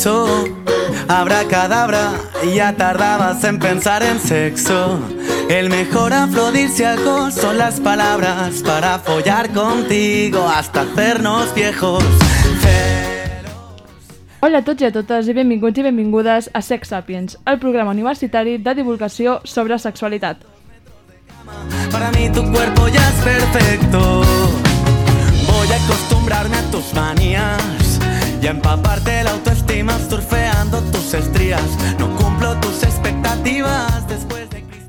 sexo. Abracadabra, ya tardabas en pensar en sexo. El mejor afrodisíaco son las palabras para follar contigo hasta hacernos viejos. Hola a tots i a totes i benvinguts i benvingudes a Sex Sapiens, el programa universitari de divulgació sobre sexualitat. Para mí tu cuerpo ya es perfecto. Voy a acostumbrarme a tus manías y empaparte la autoestima surfeando tus estrías. No cumplo tus expectativas después de Grey.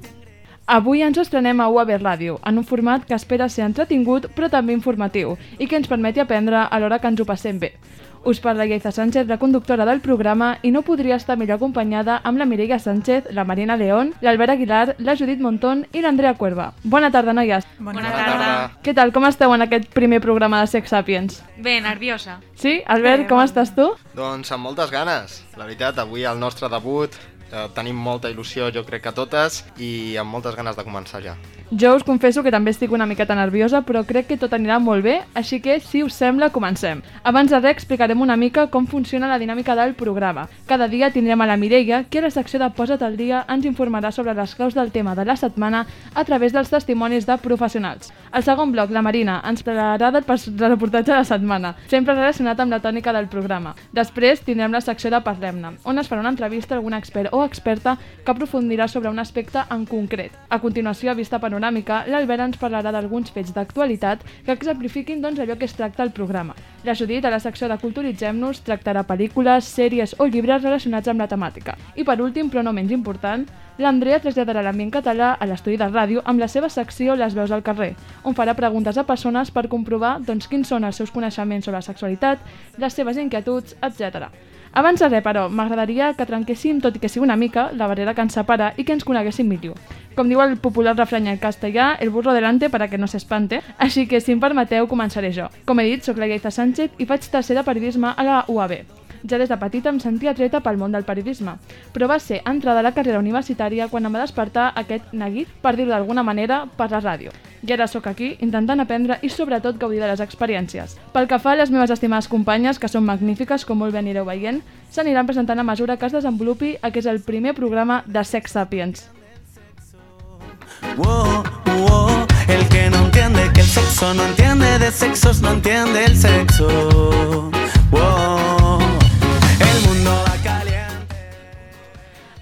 Avui ens estrenem a UAB Ràdio, en un format que espera ser entretingut però també informatiu i que ens permeti aprendre a l'hora que ens ho passem bé. Us parla Iaiza Sánchez, la conductora del programa, i no podria estar millor acompanyada amb la Mireia Sánchez, la Marina León, l'Albert Aguilar, la Judit Montón i l'Andrea Cuerva. Bona tarda, noies. Bona, tarda. Què tal, com esteu en aquest primer programa de Sex Sapiens? Bé, nerviosa. Sí? Albert, Bé, com bon. estàs tu? Doncs amb moltes ganes. La veritat, avui el nostre debut eh, tenim molta il·lusió, jo crec que totes, i amb moltes ganes de començar ja. Jo us confesso que també estic una miqueta nerviosa, però crec que tot anirà molt bé, així que, si us sembla, comencem. Abans de res, explicarem una mica com funciona la dinàmica del programa. Cada dia tindrem a la Mireia, que a la secció de Posa't al dia ens informarà sobre les claus del tema de la setmana a través dels testimonis de professionals. Al segon bloc, la Marina ens parlarà del reportatge de la setmana, sempre relacionat amb la tònica del programa. Després tindrem la secció de Parlem-ne, on es farà una entrevista a algun expert o experta que aprofundirà sobre un aspecte en concret. A continuació, a vista panoràmica, l'Albert ens parlarà d'alguns fets d'actualitat que exemplifiquin doncs, allò que es tracta al programa. La Judit, a la secció de Culturitzem-nos, tractarà pel·lícules, sèries o llibres relacionats amb la temàtica. I per últim, però no menys important, l'Andrea traslladarà l'ambient català a l'estudi de ràdio amb la seva secció Les veus al carrer, on farà preguntes a persones per comprovar doncs, quins són els seus coneixements sobre la sexualitat, les seves inquietuds, etc. Abans de res, però, m'agradaria que trenquéssim, tot i que sigui una mica, la barrera que ens separa i que ens coneguéssim millor. Com diu el popular refrany en castellà, el burro delante para que no s'espante, així que, si em permeteu, començaré jo. Com he dit, sóc la Iaiza Sánchez i faig tercer de periodisme a la UAB. Ja des de petita em sentia atreta pel món del periodisme, però va ser entrada a la carrera universitària quan em va despertar aquest neguit, per dir-ho d'alguna manera, per la ràdio. I ara sóc aquí, intentant aprendre i sobretot gaudir de les experiències. Pel que fa a les meves estimades companyes, que són magnífiques, com molt bé anireu veient, s'aniran presentant a mesura que es desenvolupi el que és el primer programa de Sex Sapiens. Wow, wow, el que no entiende que el sexo no entiende de sexos, no entiende el sexo. Wow,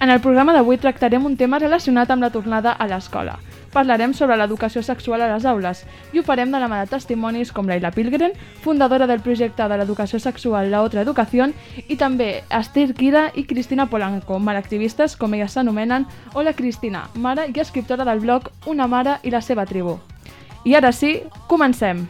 En el programa d'avui tractarem un tema relacionat amb la tornada a l'escola. Parlarem sobre l'educació sexual a les aules i ho farem de la mà de testimonis com Laila Pilgren, fundadora del projecte de l'educació sexual La Otra Educación, i també Esther Kira i Cristina Polanco, malactivistes com elles s'anomenen, o la Cristina, mare i escriptora del blog Una mare i la seva tribu. I ara sí, comencem!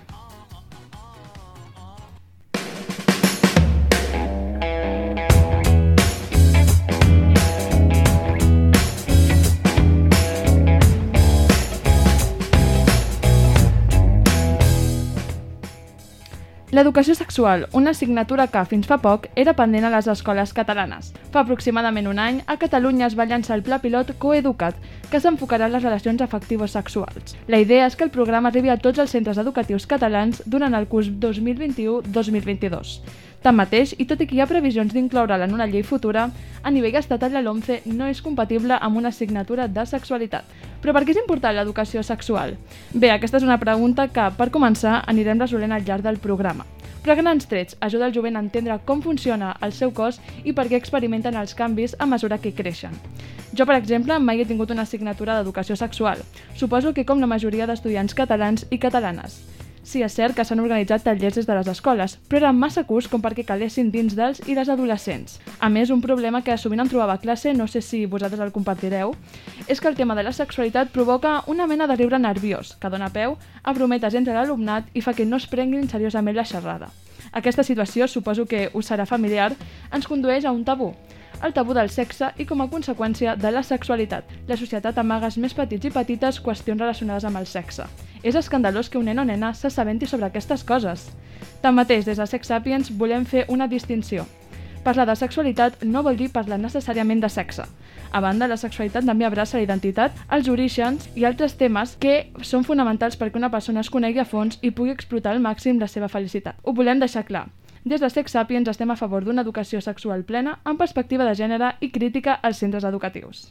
L'educació sexual, una assignatura que, fins fa poc, era pendent a les escoles catalanes. Fa aproximadament un any, a Catalunya es va llançar el pla pilot Coeducat, que s'enfocarà en les relacions afectives sexuals. La idea és que el programa arribi a tots els centres educatius catalans durant el curs 2021-2022. Tanmateix, i tot i que hi ha previsions d'incloure'la en una llei futura, a nivell estatal la LOMCE no és compatible amb una assignatura de sexualitat. Però per què és important l'educació sexual? Bé, aquesta és una pregunta que, per començar, anirem resolent al llarg del programa. Però a grans trets ajuda el jovent a entendre com funciona el seu cos i per què experimenten els canvis a mesura que creixen. Jo, per exemple, mai he tingut una assignatura d'educació sexual. Suposo que com la majoria d'estudiants catalans i catalanes. Sí, és cert que s'han organitzat tallers des de les escoles, però eren massa curts com perquè calessin dins dels i les adolescents. A més, un problema que sovint em trobava a classe, no sé si vosaltres el compartireu, és que el tema de la sexualitat provoca una mena de riure nerviós, que dona peu a brometes entre l'alumnat i fa que no es prenguin seriosament la xerrada. Aquesta situació, suposo que us serà familiar, ens condueix a un tabú, el tabú del sexe i com a conseqüència de la sexualitat. La societat amaga als més petits i petites qüestions relacionades amb el sexe. És escandalós que un nen o nena s'assabenti sobre aquestes coses. Tanmateix, des de Sex Sapiens volem fer una distinció. Parlar de sexualitat no vol dir parlar necessàriament de sexe. A banda, la sexualitat també abraça la identitat, els orígens i altres temes que són fonamentals perquè una persona es conegui a fons i pugui explotar al màxim la seva felicitat. Ho volem deixar clar. Des de Sex Sapiens estem a favor d'una educació sexual plena amb perspectiva de gènere i crítica als centres educatius.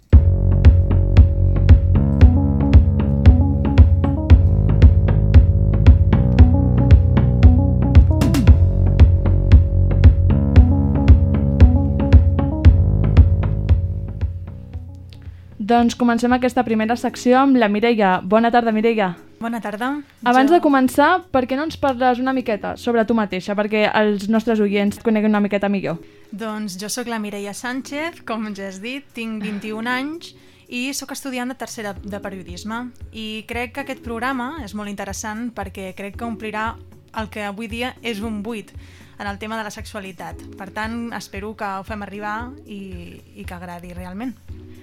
Doncs comencem aquesta primera secció amb la Mireia. Bona tarda, Mireia. Bona tarda. Abans Jo- de començar, per què no ens parles una miqueta sobre tu mateixa, perquè els nostres oients et coneguin una miqueta millor? Doncs jo sóc la Mireia Sánchez, com ja has dit, tinc 21 anys i sóc estudiant de tercera de periodisme. I crec que aquest programa és molt interessant perquè crec que omplirà el que avui dia és un buit en el tema de la sexualitat. Per tant, espero que ho fem arribar i, i que agradi realment.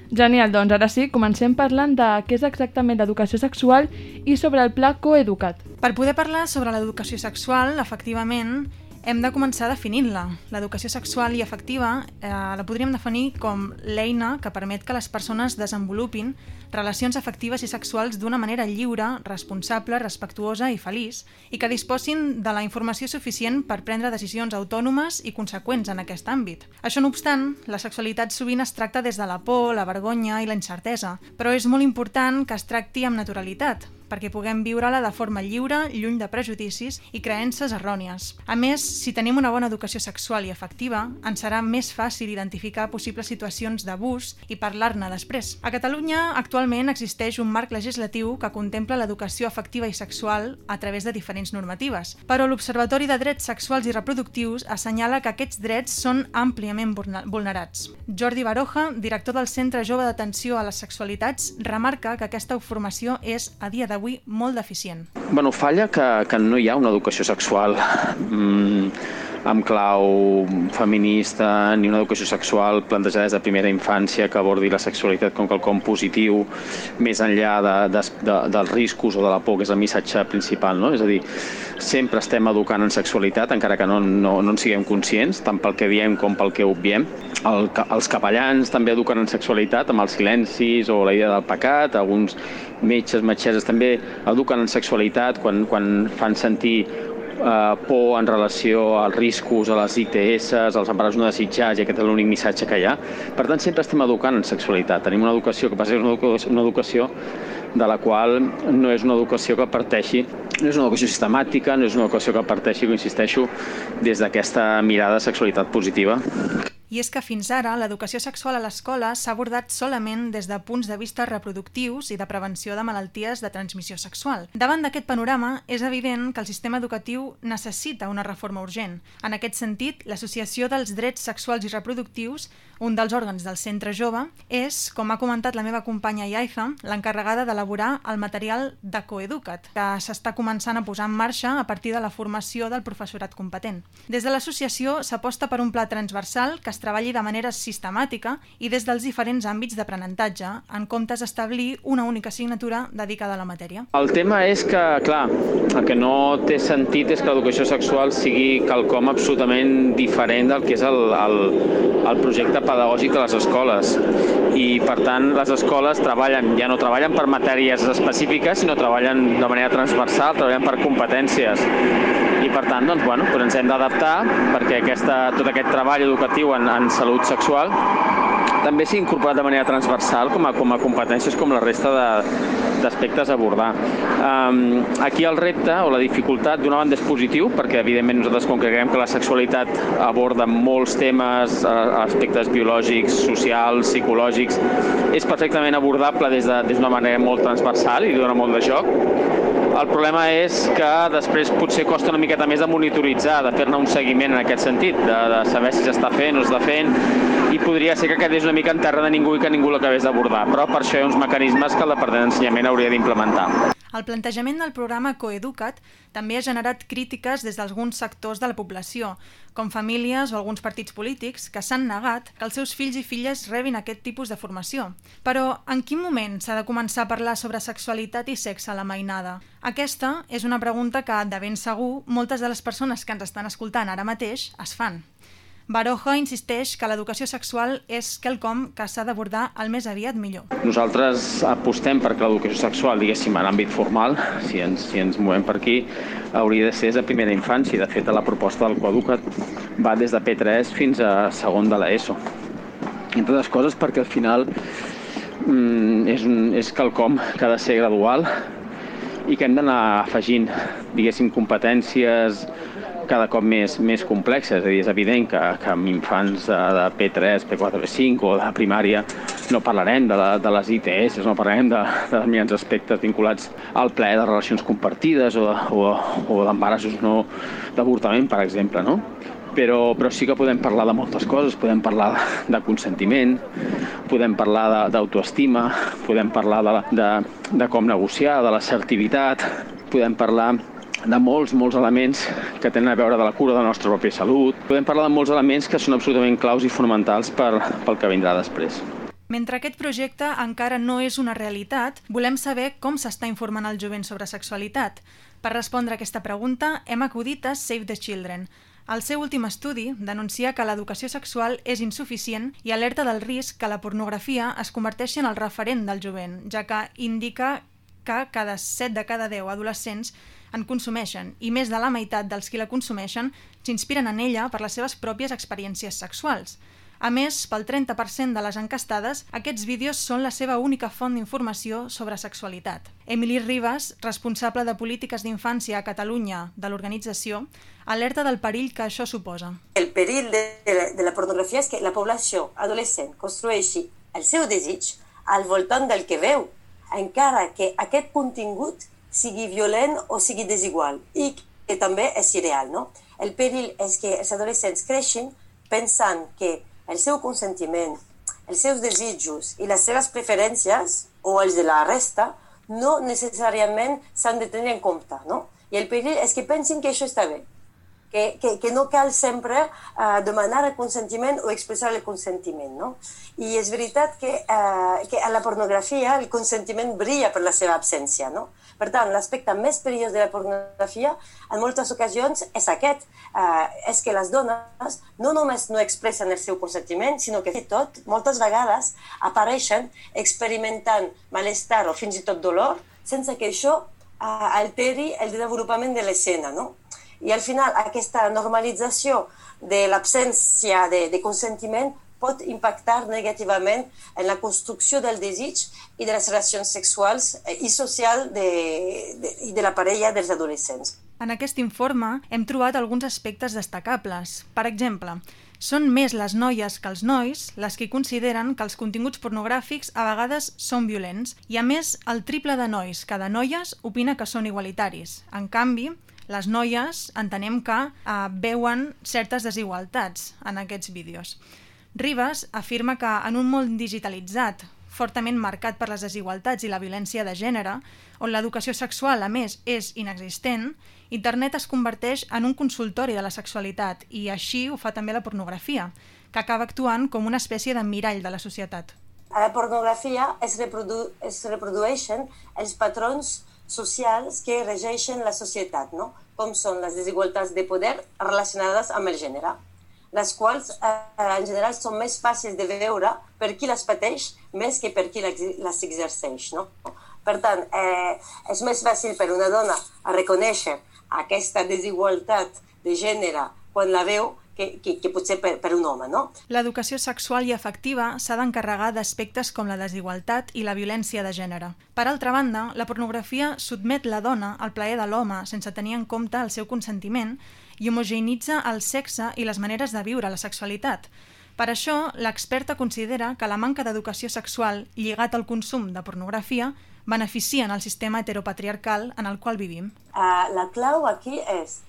Genial, doncs ara sí, comencem parlant de què és exactament l'educació sexual i sobre el pla coeducat. Per poder parlar sobre l'educació sexual, efectivament, hem de començar definint-la. L'educació sexual i afectiva eh, la podríem definir com l'eina que permet que les persones desenvolupin relacions afectives i sexuals d'una manera lliure, responsable, respectuosa i feliç i que disposin de la informació suficient per prendre decisions autònomes i conseqüents en aquest àmbit. Això no obstant, la sexualitat sovint es tracta des de la por, la vergonya i la incertesa, però és molt important que es tracti amb naturalitat, perquè puguem viure-la de forma lliure, lluny de prejudicis i creences errònies. A més, si tenim una bona educació sexual i afectiva, ens serà més fàcil identificar possibles situacions d'abús i parlar-ne després. A Catalunya, actualment, existeix un marc legislatiu que contempla l'educació afectiva i sexual a través de diferents normatives, però l'Observatori de Drets Sexuals i Reproductius assenyala que aquests drets són àmpliament vulnerats. Jordi Baroja, director del Centre Jove d'Atenció a les Sexualitats, remarca que aquesta formació és, a dia d'avui, molt deficient. Bueno, falla que, que no hi ha una educació sexual mm, amb clau feminista ni una educació sexual plantejada des de primera infància que abordi la sexualitat com quelcom positiu més enllà de, de, de, dels riscos o de la por, que és el missatge principal. No? És a dir, sempre estem educant en sexualitat, encara que no, no, no en siguem conscients, tant pel que diem com pel que obviem. El, els capellans també eduquen en sexualitat amb els silencis o la idea del pecat, alguns metges, metgesses també eduquen en sexualitat quan, quan fan sentir eh, por en relació als riscos, a les ITS, als embarassos no desitjats, i aquest és l'únic missatge que hi ha. Per tant, sempre estem educant en sexualitat. Tenim una educació que passa que és una educació, de la qual no és una educació que parteixi, no és una educació sistemàtica, no és una educació que parteixi, que insisteixo, des d'aquesta mirada de sexualitat positiva. I és que fins ara l'educació sexual a l'escola s'ha abordat solament des de punts de vista reproductius i de prevenció de malalties de transmissió sexual. Davant d'aquest panorama, és evident que el sistema educatiu necessita una reforma urgent. En aquest sentit, l'Associació dels Drets Sexuals i Reproductius, un dels òrgans del Centre Jove, és, com ha comentat la meva companya Iaiza, l'encarregada d'elaborar el material de Coeducat, que s'està començant a posar en marxa a partir de la formació del professorat competent. Des de l'associació s'aposta per un pla transversal que es treballi de manera sistemàtica i des dels diferents àmbits d'aprenentatge, en comptes d'establir una única assignatura dedicada a la matèria. El tema és que, clar, el que no té sentit és que l'educació sexual sigui quelcom absolutament diferent del que és el, el, el projecte pedagògic de les escoles. I, per tant, les escoles treballen, ja no treballen per matèries específiques, sinó treballen de manera transversal, treballen per competències. I, per tant, doncs, bueno, doncs ens hem d'adaptar perquè aquesta, tot aquest treball educatiu en, en salut sexual també s'ha incorporat de manera transversal com a, com a competències com la resta d'aspectes a abordar. Um, aquí el repte o la dificultat d'una banda és positiu perquè evidentment nosaltres com que creiem que la sexualitat aborda molts temes, aspectes biològics, socials, psicològics, és perfectament abordable des d'una de, des manera molt transversal i dona molt de joc. El problema és que després potser costa una miqueta més de monitoritzar, de fer-ne un seguiment en aquest sentit, de, de saber si s'està fent o no s'està fent, i podria ser que quedés una mica en terra de ningú i que ningú l'acabés d'abordar, però per això hi ha uns mecanismes que el Departament d'Ensenyament hauria d'implementar. El plantejament del programa Coeducat també ha generat crítiques des d'alguns sectors de la població, com famílies o alguns partits polítics que s'han negat que els seus fills i filles rebin aquest tipus de formació. Però en quin moment s'ha de començar a parlar sobre sexualitat i sexe a la mainada? Aquesta és una pregunta que, de ben segur, moltes de les persones que ens estan escoltant ara mateix es fan. Baroja insisteix que l'educació sexual és quelcom que s'ha d'abordar el més aviat millor. Nosaltres apostem perquè l'educació sexual, diguéssim, en àmbit formal, si ens, si ens movem per aquí, hauria de ser de primera infància. De fet, la proposta del Coeduca't va des de P3 fins a segon de l'ESO. Entre altres coses perquè al final mm, és, un, és quelcom que ha de ser gradual i que hem d'anar afegint, diguéssim, competències, cada cop més, més complexes. És dir, és evident que, que amb infants de, de P3, P4, P5 o de primària no parlarem de, la, de les ITS, no parlarem de, de determinats aspectes vinculats al ple de relacions compartides o, o, o d'embarassos no d'avortament, per exemple, no? Però, però sí que podem parlar de moltes coses, podem parlar de consentiment, podem parlar d'autoestima, podem parlar de, de, de com negociar, de l'assertivitat, podem parlar de molts, molts elements que tenen a veure de la cura de la nostra pròpia salut. Podem parlar de molts elements que són absolutament claus i fonamentals per, pel que vindrà després. Mentre aquest projecte encara no és una realitat, volem saber com s'està informant el jovent sobre sexualitat. Per respondre a aquesta pregunta, hem acudit a Save the Children. El seu últim estudi denuncia que l'educació sexual és insuficient i alerta del risc que la pornografia es converteixi en el referent del jovent, ja que indica que cada 7 de cada 10 adolescents en consumeixen i més de la meitat dels qui la consumeixen s'inspiren en ella per les seves pròpies experiències sexuals. A més, pel 30% de les encastades, aquests vídeos són la seva única font d'informació sobre sexualitat. Emily Ribas, responsable de polítiques d'infància a Catalunya de l'organització, alerta del perill que això suposa. El perill de, de, de la pornografia és que la població adolescent construeixi el seu desig al voltant del que veu, encara que aquest contingut sigui violent o sigui desigual i que també és irreal. No? El perill és que els adolescents creixin pensant que el seu consentiment, els seus desitjos i les seves preferències o els de la resta no necessàriament s'han de tenir en compte. No? I el perill és que pensin que això està bé, que, que, que no cal sempre uh, demanar el consentiment o expressar el consentiment. No? I és veritat que, uh, que a la pornografia el consentiment brilla per la seva absència. No? Per tant, l'aspecte més perillós de la pornografia en moltes ocasions és aquest, eh, és que les dones no només no expressen el seu consentiment, sinó que tot, moltes vegades apareixen experimentant malestar o fins i tot dolor sense que això eh, alteri el desenvolupament de l'escena. No? I al final aquesta normalització de l'absència de, de consentiment pot impactar negativament en la construcció del desig i de les relacions sexuals eh, i social de, de, i de la parella dels adolescents. En aquest informe hem trobat alguns aspectes destacables. Per exemple, són més les noies que els nois les que consideren que els continguts pornogràfics a vegades són violents i a més el triple de nois que de noies opina que són igualitaris. En canvi, les noies entenem que eh, veuen certes desigualtats en aquests vídeos. Ribas afirma que en un món digitalitzat, fortament marcat per les desigualtats i la violència de gènere, on l'educació sexual, a més, és inexistent, internet es converteix en un consultori de la sexualitat i així ho fa també la pornografia, que acaba actuant com una espècie de mirall de la societat. A la pornografia es, reprodu es reprodueixen els patrons socials que regeixen la societat, no? com són les desigualtats de poder relacionades amb el gènere les quals eh, en general són més fàcils de veure per qui les pateix més que per qui les exerceix. No? Per tant, eh, és més fàcil per una dona reconèixer aquesta desigualtat de gènere quan la veu que, que, que potser per, per un home. No? L'educació sexual i afectiva s'ha d'encarregar d'aspectes com la desigualtat i la violència de gènere. Per altra banda, la pornografia sotmet la dona al plaer de l'home sense tenir en compte el seu consentiment i homogeneïtza el sexe i les maneres de viure la sexualitat. Per això, l'experta considera que la manca d'educació sexual lligat al consum de pornografia beneficien el sistema heteropatriarcal en el qual vivim. Uh, la clau aquí és,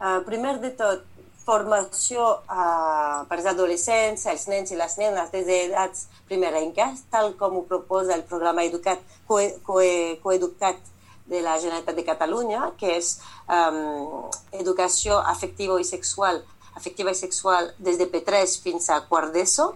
uh, primer de tot, formació uh, per als adolescents, els nens i les nenes des d'edats primerenques, tal com ho proposa el programa Educat, Coeducat co co de la Generalitat de Catalunya, que és um, educació afectiva i sexual, afectiva i sexual des de P3 fins a quart d'ESO,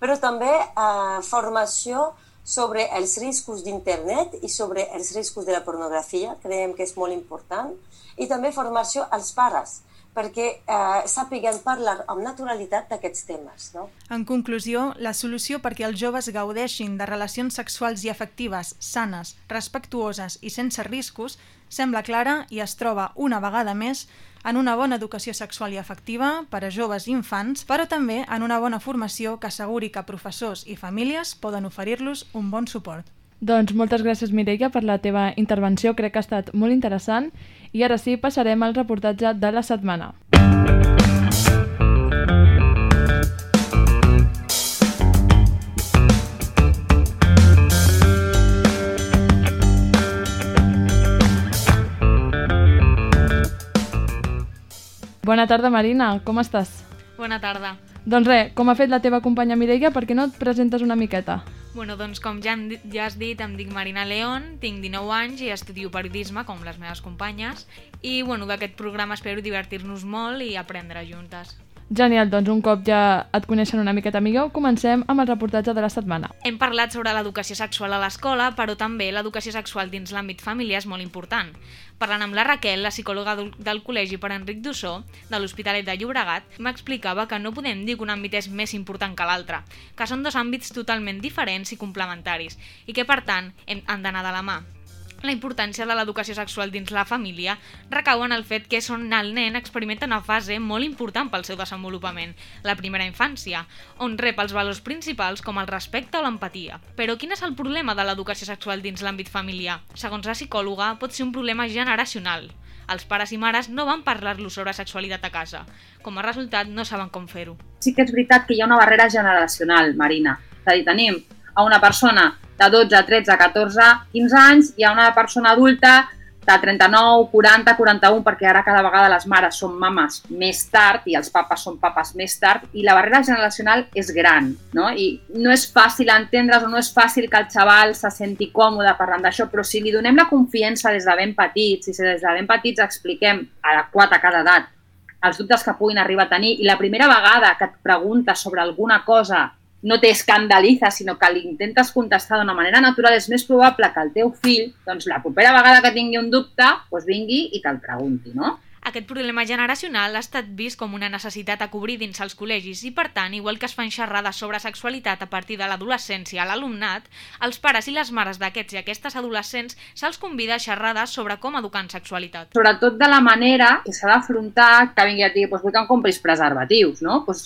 però també uh, formació sobre els riscos d'internet i sobre els riscos de la pornografia, creiem que és molt important, i també formació als pares, perquè eh, sàpiguen parlar amb naturalitat d'aquests temes. No? En conclusió, la solució perquè els joves gaudeixin de relacions sexuals i afectives sanes, respectuoses i sense riscos sembla clara i es troba una vegada més en una bona educació sexual i afectiva per a joves i infants, però també en una bona formació que asseguri que professors i famílies poden oferir-los un bon suport. Doncs moltes gràcies Mireia per la teva intervenció, crec que ha estat molt interessant i ara sí passarem al reportatge de la setmana. Bona tarda, Marina. Com estàs? Bona tarda. Doncs res, com ha fet la teva companya Mireia, per què no et presentes una miqueta? Bueno, doncs com ja, dit- ja has dit, em dic Marina León, tinc 19 anys i estudio periodisme, com les meves companyes, i bueno, d'aquest programa espero divertir-nos molt i aprendre juntes. Genial, doncs un cop ja et coneixen una miqueta millor, comencem amb el reportatge de la setmana. Hem parlat sobre l'educació sexual a l'escola, però també l'educació sexual dins l'àmbit familiar és molt important. Parlant amb la Raquel, la psicòloga del, col·legi per Enric Dussó, de l'Hospitalet de Llobregat, m'explicava que no podem dir que un àmbit és més important que l'altre, que són dos àmbits totalment diferents i complementaris, i que per tant hem, han d'anar de la mà. La importància de l'educació sexual dins la família recau en el fet que és on el nen experimenta una fase molt important pel seu desenvolupament, la primera infància, on rep els valors principals com el respecte o l'empatia. Però quin és el problema de l'educació sexual dins l'àmbit familiar? Segons la psicòloga, pot ser un problema generacional. Els pares i mares no van parlar-los sobre sexualitat a casa. Com a resultat, no saben com fer-ho. sí que és veritat que hi ha una barrera generacional, Marina. És a dir, tenim a una persona de 12, 13, 14, 15 anys i a una persona adulta de 39, 40, 41, perquè ara cada vegada les mares són mames més tard i els papes són papes més tard i la barrera generacional és gran, no? I no és fàcil entendre's o no és fàcil que el xaval se senti còmode parlant d'això, però si li donem la confiança des de ben petits si des de ben petits expliquem adequat a cada edat els dubtes que puguin arribar a tenir i la primera vegada que et preguntes sobre alguna cosa no t'escandalitza, sinó que li intentes contestar d'una manera natural, és més probable que el teu fill, doncs la propera vegada que tingui un dubte, doncs vingui i te'l pregunti, no? Aquest problema generacional ha estat vist com una necessitat a cobrir dins els col·legis i, per tant, igual que es fan xerrades sobre sexualitat a partir de l'adolescència a l'alumnat, els pares i les mares d'aquests i aquestes adolescents se'ls convida a xerrades sobre com educar en sexualitat. Sobretot de la manera que s'ha d'afrontar que vingui a dir, doncs vull que em compris preservatius, no? Doncs,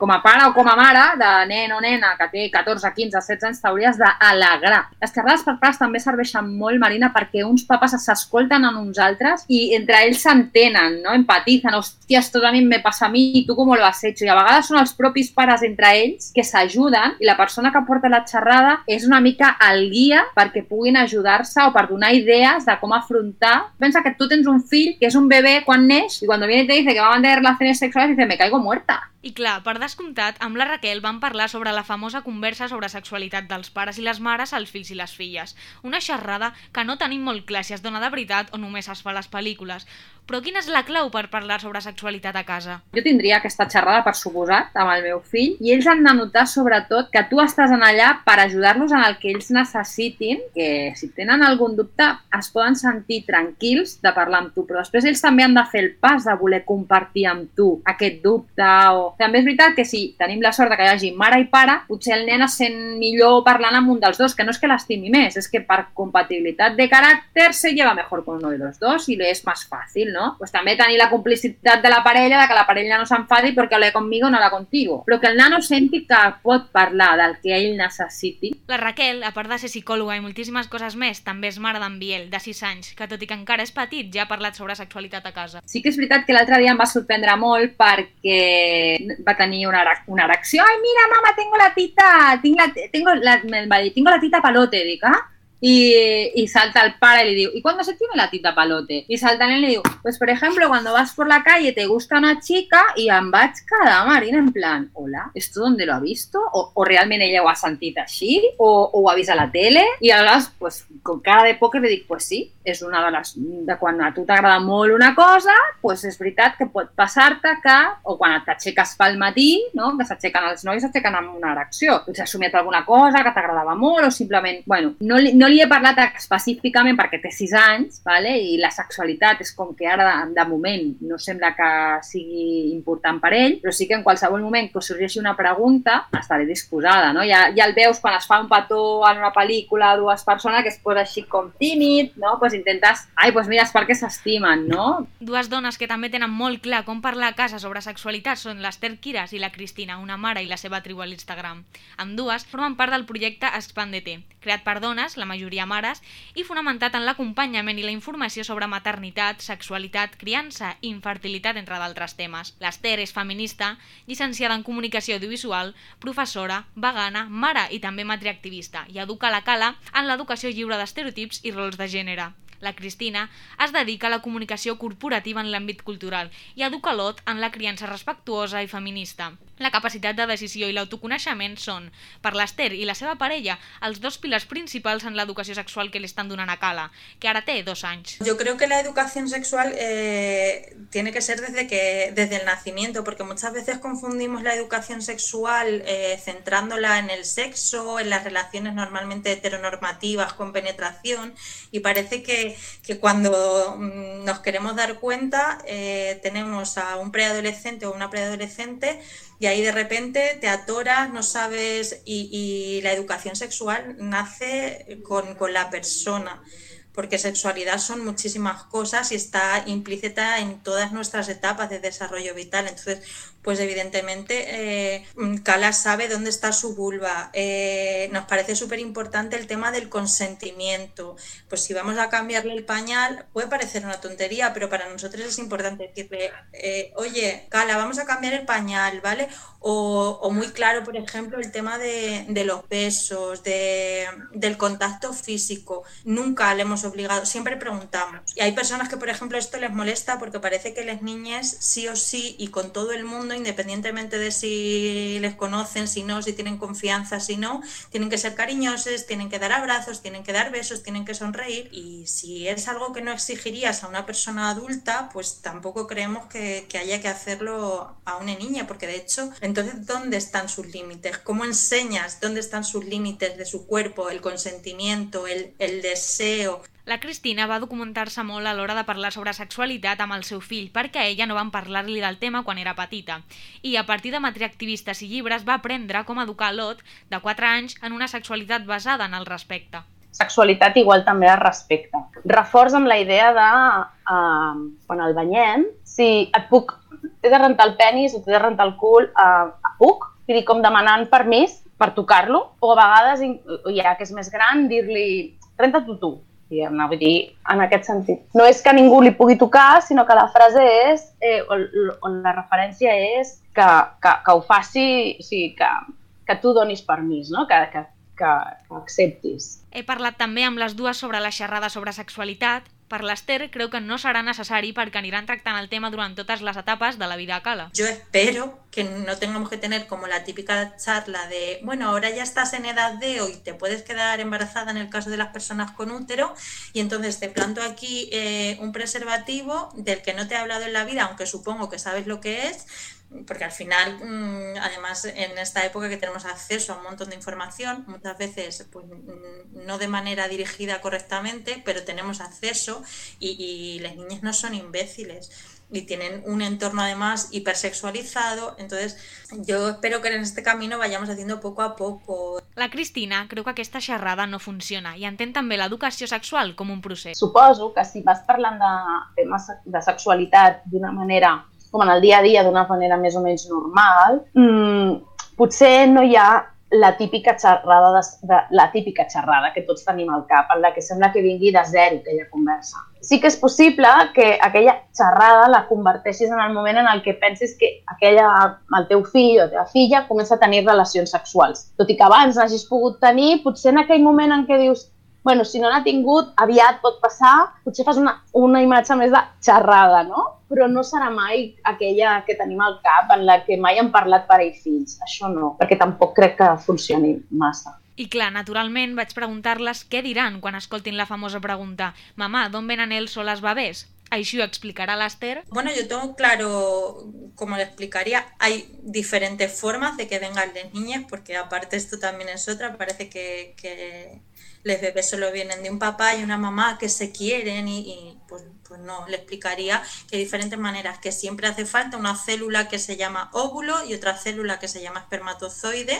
com a pare o com a mare de nen o nena que té 14, 15, 16 anys, t'hauries d'alegrar. Les xerrades per pares també serveixen molt, Marina, perquè uns papes s'escolten en uns altres i entre ells s'entenen, no? Empatitzen, hòstia, esto también me pasa a mí, i tu com lo has hecho? I a vegades són els propis pares entre ells que s'ajuden i la persona que porta la xerrada és una mica el guia perquè puguin ajudar-se o per donar idees de com afrontar. Pensa que tu tens un fill que és un bebè quan neix i quan viene te dice que va a mantener relaciones sexuales dice me caigo muerta. I clar, per descomptat, amb la Raquel van parlar sobre la famosa conversa sobre sexualitat dels pares i les mares als fills i les filles. Una xerrada que no tenim molt clar si es dona de veritat o només es fa a les pel·lícules. Però quina és la clau per parlar sobre sexualitat a casa? Jo tindria aquesta xerrada per suposat amb el meu fill i ells han de notar sobretot que tu estàs en allà per ajudar-los en el que ells necessitin, que si tenen algun dubte es poden sentir tranquils de parlar amb tu, però després ells també han de fer el pas de voler compartir amb tu aquest dubte o... També és veritat que si tenim la sort de que hi hagi mare i pare, potser el nen es sent millor parlant amb un dels dos, que no és que l'estimi més, és que per compatibilitat de caràcter se lleva mejor con uno de los dos i li és més fàcil, no? Pues també tenir la complicitat de la parella, de que la parella no s'enfadi perquè habla conmigo no habla contigo. Però que el nano senti que pot parlar del que ell necessiti. La Raquel, a part de ser psicòloga i moltíssimes coses més, també és mare d'en Biel, de 6 anys, que tot i que encara és petit, ja ha parlat sobre sexualitat a casa. Sí que és veritat que l'altre dia em va sorprendre molt perquè va tenir una, una erecció. Ai, mira, mama, tengo la tita, tinc la, tengo la, tengo la tita palote, dic, ah? Y, y salta el padre y le digo, ¿y cuándo se tiene la tita palote? Y salta él y le digo, pues por ejemplo, cuando vas por la calle te gusta una chica y vaig quedar, Marina, en plan, hola, ¿esto dónde lo ha visto? O, o realment ella ho ha sentit així? O, o ho ha vist a la tele? A vegades, pues, con cara de pòquer li dic, pues sí, és una de les... de quan a tu t'agrada molt una cosa, pues és veritat que pot passar-te que, o quan t'aixeques pel matí, no? que s'aixequen els nois, s'aixequen amb una erecció. Potser has somiat alguna cosa que t'agradava molt o simplement, bueno, no no li he parlat específicament perquè té 6 anys vale? i la sexualitat és com que ara, de, moment, no sembla que sigui important per ell, però sí que en qualsevol moment que sorgeixi una pregunta estaré disposada. No? Ja, ja el veus quan es fa un petó en una pel·lícula a dues persones que es posa així com tímid, no? pues intentes, ai, pues mira, és perquè s'estimen, no? Dues dones que també tenen molt clar com parlar a casa sobre sexualitat són l'Ester Quiras i la Cristina, una mare i la seva tribu a l'Instagram. Amb dues formen part del projecte Expandete, creat per dones, la majoria mares, i fonamentat en l'acompanyament i la informació sobre maternitat, sexualitat, criança i infertilitat, entre d'altres temes. L'Ester és feminista, llicenciada en comunicació audiovisual, professora, vegana, mare i també matriactivista, i educa la cala en l'educació lliure d'estereotips i rols de gènere la Cristina, es dedica a la comunicació corporativa en l'àmbit cultural i educa l'Ot en la criança respectuosa i feminista. La capacitat de decisió i l'autoconeixement són, per l'Ester i la seva parella, els dos pilars principals en l'educació sexual que li estan donant a Cala, que ara té dos anys. Yo creo que la educación sexual eh, tiene que ser desde, que, desde el nacimiento, porque muchas veces confundimos la educación sexual eh, centrándola en el sexo, en las relaciones normalmente heteronormativas con penetración, y parece que, que cuando mm, nos queremos dar cuenta eh, tenemos a un preadolescente o una preadolescente y ahí de repente te atoras, no sabes, y, la educación sexual nace con, con la persona porque sexualidad son muchísimas cosas y está implícita en todas nuestras etapas de desarrollo vital. Entonces, pues evidentemente eh, Cala sabe dónde está su vulva. Eh, nos parece súper importante el tema del consentimiento. Pues si vamos a cambiarle el pañal, puede parecer una tontería, pero para nosotros es importante decirle, eh, oye, Cala, vamos a cambiar el pañal, ¿vale? O, o muy claro, por ejemplo, el tema de, de los besos, de, del contacto físico. Nunca le hemos obligado, siempre preguntamos. Y hay personas que, por ejemplo, esto les molesta porque parece que las niñas sí o sí y con todo el mundo independientemente de si les conocen, si no, si tienen confianza, si no, tienen que ser cariñosos, tienen que dar abrazos, tienen que dar besos, tienen que sonreír. Y si es algo que no exigirías a una persona adulta, pues tampoco creemos que, haya que hacerlo a una niña, porque de hecho, entonces, ¿dónde están sus límites? ¿Cómo enseñas dónde están sus límites de su cuerpo, el consentimiento, el deseo, La Cristina va documentar-se molt a l'hora de parlar sobre sexualitat amb el seu fill, perquè ella no van parlar-li del tema quan era petita. I a partir de matriactivistes i llibres va aprendre com educar l'Ot, de 4 anys, en una sexualitat basada en el respecte. Sexualitat igual també es respecte. Reforç amb la idea de, uh, quan el banyem, si et puc, t'he de rentar el penis o t'he de rentar el cul, uh, puc? Vull dir, com demanant permís per tocar-lo, o a vegades, ja que és més gran, dir-li, renta-t'ho tu, diguem-ne, vull dir, en aquest sentit. No és que ningú li pugui tocar, sinó que la frase és, eh, on, on la referència és que, que, que ho faci, o sigui, que, que tu donis permís, no? que, que, que, que acceptis. He parlat també amb les dues sobre la xerrada sobre sexualitat. Per l'Ester creu que no serà necessari perquè aniran tractant el tema durant totes les etapes de la vida a Cala. Yo espero que no tengamos que tener como la típica charla de, bueno, ahora ya estás en edad de hoy, te puedes quedar embarazada en el caso de las personas con útero y entonces te planto aquí eh, un preservativo del que no te he hablado en la vida, aunque supongo que sabes lo que es, porque al final, mmm, además, en esta época que tenemos acceso a un montón de información, muchas veces pues, mmm, no de manera dirigida correctamente, pero tenemos acceso y, y las niñas no son imbéciles y tienen un entorno además hipersexualizado, entonces yo espero que en este camino vayamos haciendo poco a poco. La Cristina creu que aquesta xerrada no funciona i entén també l'educació sexual com un procés. Suposo que si vas parlant de temes de sexualitat d'una manera com en el dia a dia d'una manera més o menys normal, mmm, potser no hi ha la típica xerrada, de, de, la típica xerrada que tots tenim al cap, en la que sembla que vingui de zero aquella conversa. Sí que és possible que aquella xerrada la converteixis en el moment en el que pensis que aquella, el teu fill o la teva filla comença a tenir relacions sexuals. Tot i que abans n'hagis pogut tenir, potser en aquell moment en què dius bueno, si no n'ha tingut, aviat pot passar, potser fas una, una imatge més de xerrada, no? Però no serà mai aquella que tenim al cap en la que mai han parlat pare i fills. Això no, perquè tampoc crec que funcioni massa. I clar, naturalment vaig preguntar-les què diran quan escoltin la famosa pregunta «Mamà, d'on venen els o les bebès?» Així ho explicarà l'Ester. Bueno, yo tengo claro, como le explicaría, hay diferentes formas de que vengan las niñas, porque aparte esto también es otra, parece que, los bebés solo vienen de un papá y una mamá que se quieren y, y pues, pues no, le explicaría que hay diferentes maneras, que siempre hace falta una célula que se llama óvulo y otra célula que se llama espermatozoide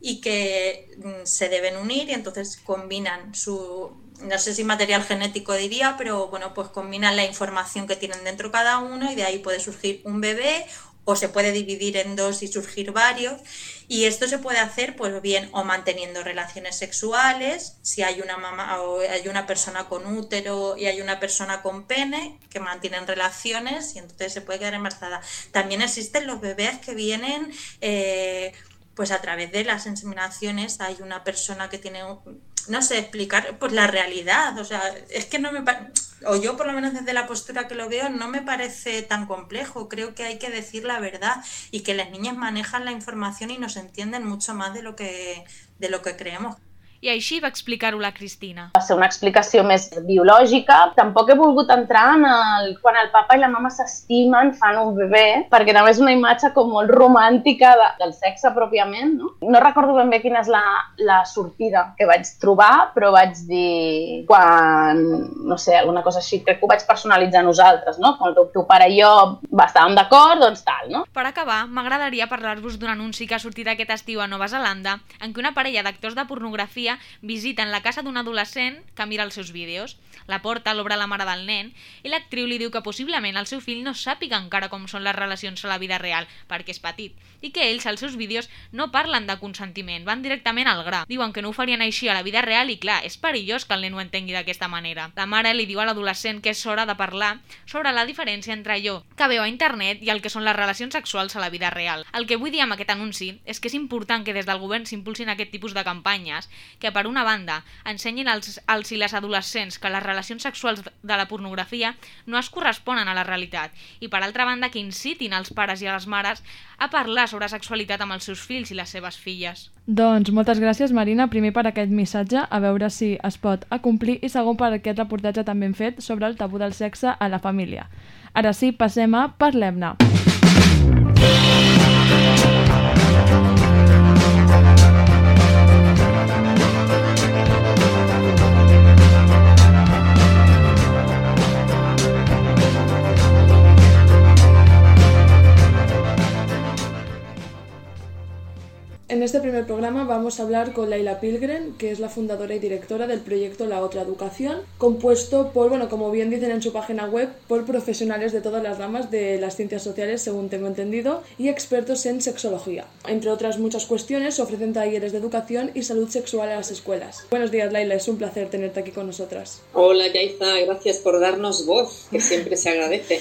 y que mm, se deben unir y entonces combinan su, no sé si material genético diría, pero bueno, pues combinan la información que tienen dentro cada uno y de ahí puede surgir un bebé o se puede dividir en dos y surgir varios. Y esto se puede hacer, pues bien, o manteniendo relaciones sexuales, si hay una mamá o hay una persona con útero y hay una persona con pene, que mantienen relaciones y entonces se puede quedar embarazada. También existen los bebés que vienen, eh, pues a través de las inseminaciones, hay una persona que tiene, un- no sé, explicar pues la realidad. O sea, es que no me o yo por lo menos desde la postura que lo veo, no me parece tan complejo. Creo que hay que decir la verdad y que las niñas manejan la información y nos entienden mucho más de lo que, de lo que creemos. I així va explicar-ho la Cristina. Va ser una explicació més biològica. Tampoc he volgut entrar en el, quan el papa i la mama s'estimen, fan un bebè, perquè també és una imatge com molt romàntica de, del sexe pròpiament. No? no recordo ben bé quina és la, la sortida que vaig trobar, però vaig dir quan, no sé, alguna cosa així, crec que ho vaig personalitzar nosaltres, no? Quan el teu, teu pare i jo estàvem d'acord, doncs tal, no? Per acabar, m'agradaria parlar-vos d'un anunci que ha sortit aquest estiu a Nova Zelanda en què una parella d'actors de pornografia visiten la casa d'un adolescent que mira els seus vídeos. La porta l'obre la mare del nen i l'actriu li diu que possiblement el seu fill no sàpiga encara com són les relacions a la vida real, perquè és petit, i que ells, als seus vídeos, no parlen de consentiment, van directament al gra. Diuen que no ho farien així a la vida real i, clar, és perillós que el nen ho entengui d'aquesta manera. La mare li diu a l'adolescent que és hora de parlar sobre la diferència entre allò que veu a internet i el que són les relacions sexuals a la vida real. El que vull dir amb aquest anunci és que és important que des del govern s'impulsin aquest tipus de campanyes que, per una banda, ensenyin als, als i les adolescents que les relacions sexuals de la pornografia no es corresponen a la realitat i, per altra banda, que incitin els pares i a les mares a parlar sobre sexualitat amb els seus fills i les seves filles. Doncs moltes gràcies, Marina, primer per aquest missatge, a veure si es pot acomplir, i segon per aquest reportatge també hem fet sobre el tabú del sexe a la família. Ara sí, passem a Parlem-ne. En este primer programa vamos a hablar con Laila Pilgren, que es la fundadora y directora del proyecto La Otra Educación, compuesto por, bueno, como bien dicen en su página web, por profesionales de todas las ramas de las ciencias sociales, según tengo entendido, y expertos en sexología. Entre otras muchas cuestiones, ofrecen talleres de educación y salud sexual a las escuelas. Buenos días, Laila, es un placer tenerte aquí con nosotras. Hola, Yaiza, gracias por darnos voz, que siempre se agradece.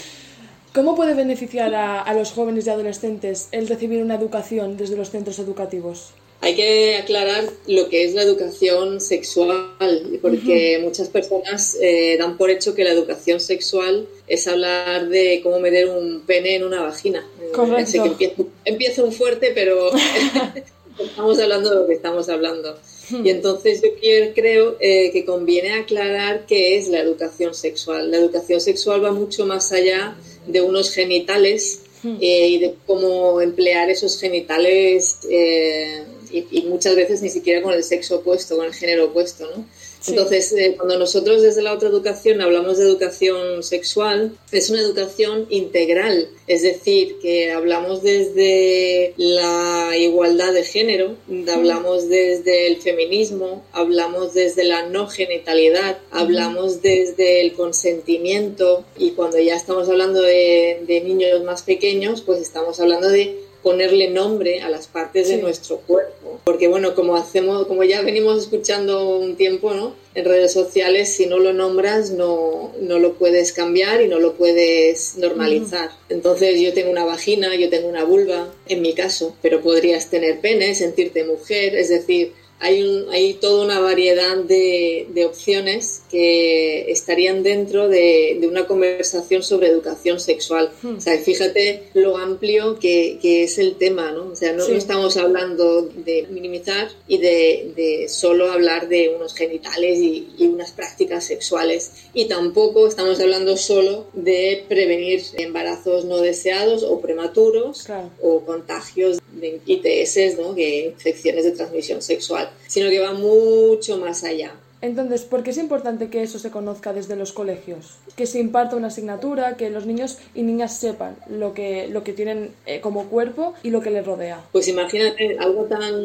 ¿Cómo puede beneficiar a, a los jóvenes y adolescentes el recibir una educación desde los centros educativos? Hay que aclarar lo que es la educación sexual, porque muchas personas eh, dan por hecho que la educación sexual es hablar de cómo meter un pene en una vagina. Eh, Correcto. sé que empiezo, empiezo un fuerte, pero estamos hablando de lo que estamos hablando. Y entonces yo creo eh, que conviene aclarar qué es la educación sexual. La educación sexual va mucho más allá de unos genitales eh, y de cómo emplear esos genitales eh, y, y muchas veces ni siquiera con el sexo opuesto, con el género opuesto, ¿no? Sí. Entonces, eh, cuando nosotros desde la otra educación hablamos de educación sexual, es una educación integral, es decir, que hablamos desde la igualdad de género, hablamos desde el feminismo, hablamos desde la no genitalidad, hablamos desde el consentimiento. Y cuando ya estamos hablando de, de niños más pequeños, pues estamos hablando de ponerle nombre a las partes de nuestro cuerpo. Porque bueno, como hacemos, como ya venimos escuchando un tiempo, ¿no? En redes sociales, si no lo nombras, no, no lo puedes cambiar y no lo puedes normalizar. Entonces yo tengo una vagina, yo tengo una vulva, en mi caso, pero podrías tener pene, sentirte mujer, es decir, hay, un, hay toda una variedad de, de opciones que estarían dentro de, de una conversación sobre educación sexual. O sea, fíjate lo amplio que, que es el tema, ¿no? O sea, no, Sí. no estamos hablando de minimizar y de, de solo hablar de unos genitales y, y unas prácticas sexuales. Y tampoco estamos hablando solo de prevenir embarazos no deseados o prematuros Claro. o contagios de ITS, ¿no? que infecciones de transmisión sexual, sino que va mucho más allá. Entonces, ¿por qué es importante que eso se conozca desde los colegios? Que se imparta una asignatura, que los niños y niñas sepan lo que, lo que tienen eh, como cuerpo y lo que les rodea. Pues imagínate algo tan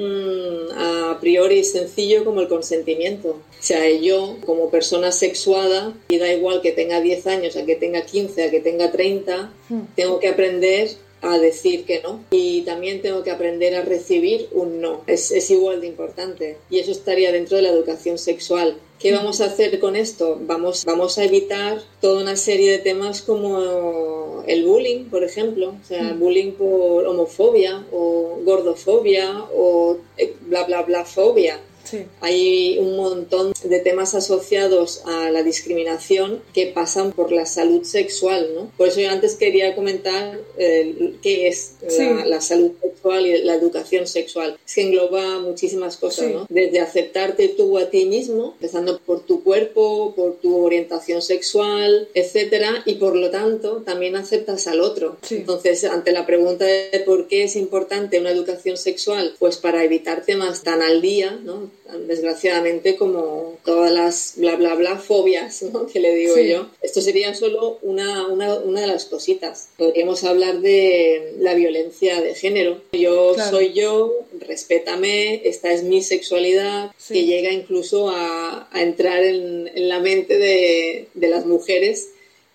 a priori sencillo como el consentimiento. O sea, yo como persona sexuada, y da igual que tenga 10 años, a que tenga 15, a que tenga 30, Hmm. tengo que aprender a decir que no. Y también tengo que aprender a recibir un no. Es, es igual de importante. Y eso estaría dentro de la educación sexual. ¿Qué vamos a hacer con esto? Vamos, vamos a evitar toda una serie de temas como el bullying, por ejemplo. O sea, bullying por homofobia o gordofobia o eh, bla, bla, bla fobia. Sí. Hay un montón de temas asociados a la discriminación que pasan por la salud sexual, ¿no? Por eso yo antes quería comentar eh, qué es Sí. la, la salud sexual y la educación sexual. Es que engloba muchísimas cosas, Sí. ¿no? Desde aceptarte tú a ti mismo, empezando por tu cuerpo, por tu orientación sexual, etcétera, y por lo tanto también aceptas al otro. Entonces, ante la pregunta de por qué es importante una educación sexual, pues para evitar temas tan al día, ¿no? Desgraciadamente como todas las bla bla bla fobias, ¿no? Que le digo Sí. yo. Esto sería solo una, una, una de las cositas. Podríamos hablar de la violencia de género. Yo Claro. soy yo, respétame, esta es mi sexualidad, Sí. que llega incluso a, a entrar en, en la mente de, de las mujeres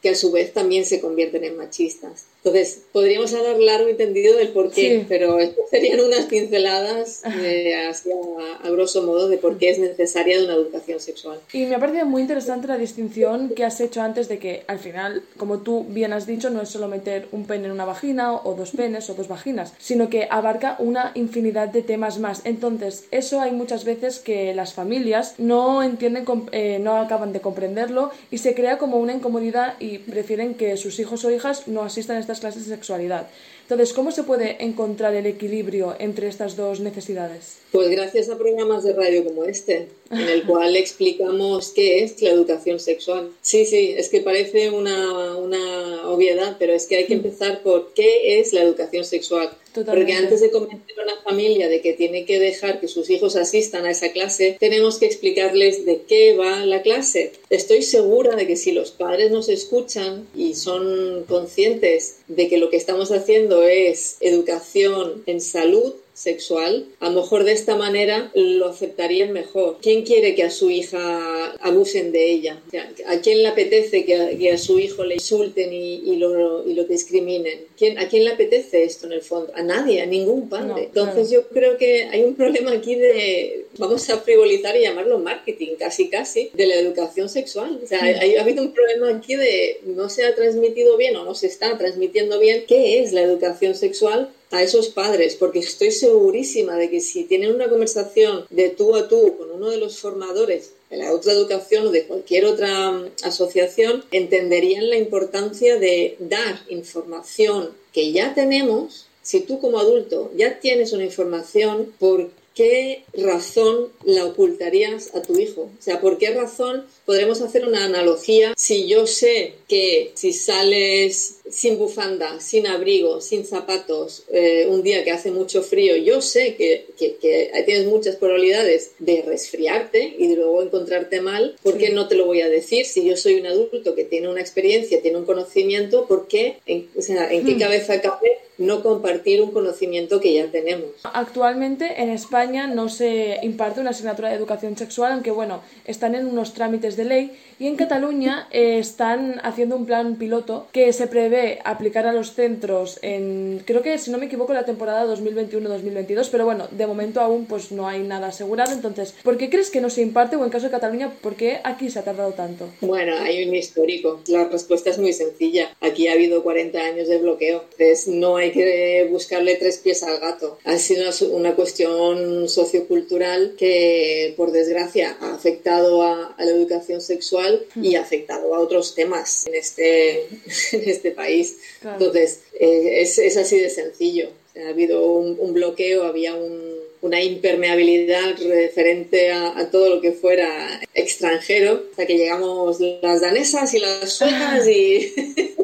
que a su vez también se convierten en machistas. Entonces, podríamos hablar largo y tendido del por qué, Sí. pero serían unas pinceladas eh, así a, a grosso modo de por qué es necesaria una educación sexual. Y me ha parecido muy interesante la distinción que has hecho antes de que al final, como tú bien has dicho, no es solo meter un pene en una vagina o dos penes o dos vaginas, sino que abarca una infinidad de temas más. Entonces, eso hay muchas veces que las familias no entienden, eh, no acaban de comprenderlo y se crea como una incomodidad y prefieren que sus hijos o hijas no asistan a estas clases de sexualidad. Entonces, ¿cómo se puede encontrar el equilibrio entre estas dos necesidades? Pues gracias a programas de radio como este, en el cual explicamos qué es la educación sexual. Sí, sí, es que parece una, una obviedad, pero es que hay que empezar por qué es la educación sexual. Totalmente. Porque antes de convencer a una familia de que tiene que dejar que sus hijos asistan a esa clase, tenemos que explicarles de qué va la clase. Estoy segura de que si los padres nos escuchan y son conscientes de que lo que estamos haciendo es educación en salud, sexual, a lo mejor de esta manera lo aceptarían mejor. ¿Quién quiere que a su hija abusen de ella? O sea, ¿A quién le apetece que a, que a su hijo le insulten y, y lo, y lo discriminen? ¿Quién, ¿A quién le apetece esto en el fondo? A nadie, a ningún padre. No, Entonces yo creo que hay un problema aquí de, vamos a frivolizar y llamarlo marketing, casi casi, de la educación sexual. O sea, hay- ha habido un problema aquí de no se ha transmitido bien o no se está transmitiendo bien qué es la educación sexual a esos padres, porque estoy segurísima de que si tienen una conversación de tú a tú con uno de los formadores de la otra educación o de cualquier otra mm, asociación, entenderían la importancia de dar información que ya tenemos. Si tú como adulto ya tienes una información, ¿por qué razón la ocultarías a tu hijo? O sea, ¿por qué razón podremos hacer una analogía si yo sé que si sales sin bufanda, sin abrigo, sin zapatos, eh, un día que hace mucho frío, yo sé que, que- que tienes muchas probabilidades de resfriarte y de luego encontrarte mal, ¿por qué no te lo voy a decir? Si yo soy un adulto que tiene una experiencia, tiene un conocimiento, ¿por qué? En, o sea, ¿en qué Hmm. cabeza cabe no compartir un conocimiento que ya tenemos? Actualmente en España no se imparte una asignatura de educación sexual, aunque bueno, están en unos trámites de ley y en Cataluña eh, están haciendo un plan piloto que se prevé aplicar a los centros en, creo que si no me equivoco, la temporada 2021-2022, pero bueno, de momento aún pues no hay nada asegurado, entonces, ¿por qué crees que no se imparte o en caso de Cataluña, por qué aquí se ha tardado tanto? Bueno, hay un histórico. La respuesta es muy sencilla. Aquí ha habido 40 años de bloqueo. Entonces, no hay que buscarle tres pies al gato. Ha sido una, cuestión sociocultural que, por desgracia, ha afectado a, a la educación sexual y ha afectado a otros temas en este, en este país. Claro. Entonces, eh, es, es así de sencillo. O sea, ha habido un, un bloqueo, había un- una impermeabilidad referente a, a todo lo que fuera extranjero, hasta que llegamos las danesas y las suecas y,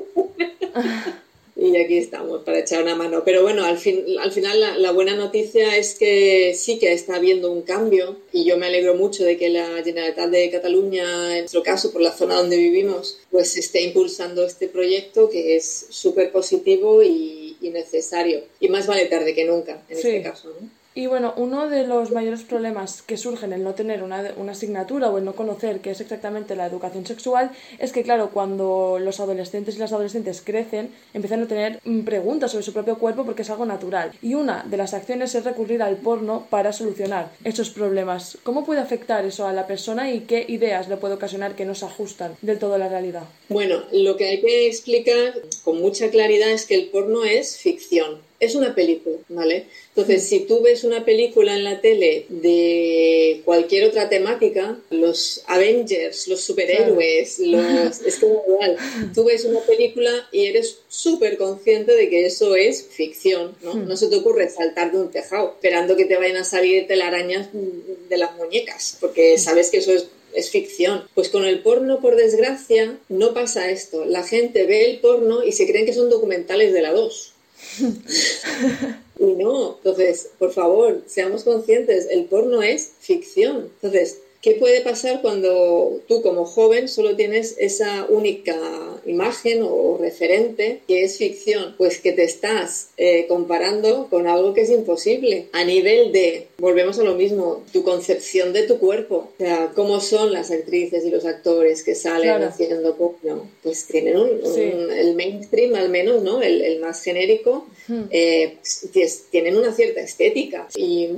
y aquí estamos para echar una mano. Pero bueno, al, fin, al final la, la, buena noticia es que sí que está habiendo un cambio y yo me alegro mucho de que la Generalitat de Cataluña, en nuestro caso, por la zona donde vivimos, pues esté impulsando este proyecto que es súper positivo y, y, necesario. Y más vale tarde que nunca, en sí. este caso. ¿no? Y bueno, uno de los mayores problemas que surgen en no tener una, una, asignatura o en no conocer qué es exactamente la educación sexual es que, claro, cuando los adolescentes y las adolescentes crecen, empiezan a tener preguntas sobre su propio cuerpo porque es algo natural. Y una de las acciones es recurrir al porno para solucionar esos problemas. ¿Cómo puede afectar eso a la persona y qué ideas le puede ocasionar que no se ajustan del todo a la realidad? Bueno, lo que hay que explicar con mucha claridad es que el porno es ficción es una película, ¿vale? Entonces, si tú ves una película en la tele de cualquier otra temática, los Avengers, los superhéroes, claro. los... es como igual. Tú ves una película y eres súper consciente de que eso es ficción, ¿no? No se te ocurre saltar de un tejado esperando que te vayan a salir telarañas de las muñecas, porque sabes que eso es es ficción. Pues con el porno, por desgracia, no pasa esto. La gente ve el porno y se creen que son documentales de la 2. Y no, entonces, por favor, seamos conscientes, el porno es ficción. Entonces, ¿qué puede pasar cuando tú como joven solo tienes esa única imagen o referente que es ficción? Pues que te estás eh, comparando con algo que es imposible a nivel de, volvemos a lo mismo, tu concepción de tu cuerpo. O sea, ¿cómo son las actrices y los actores que salen claro. haciendo porno? Pues tienen un, sí. un, el mainstream al menos, ¿no? El, el más genérico. Eh, pues, tienen una cierta estética y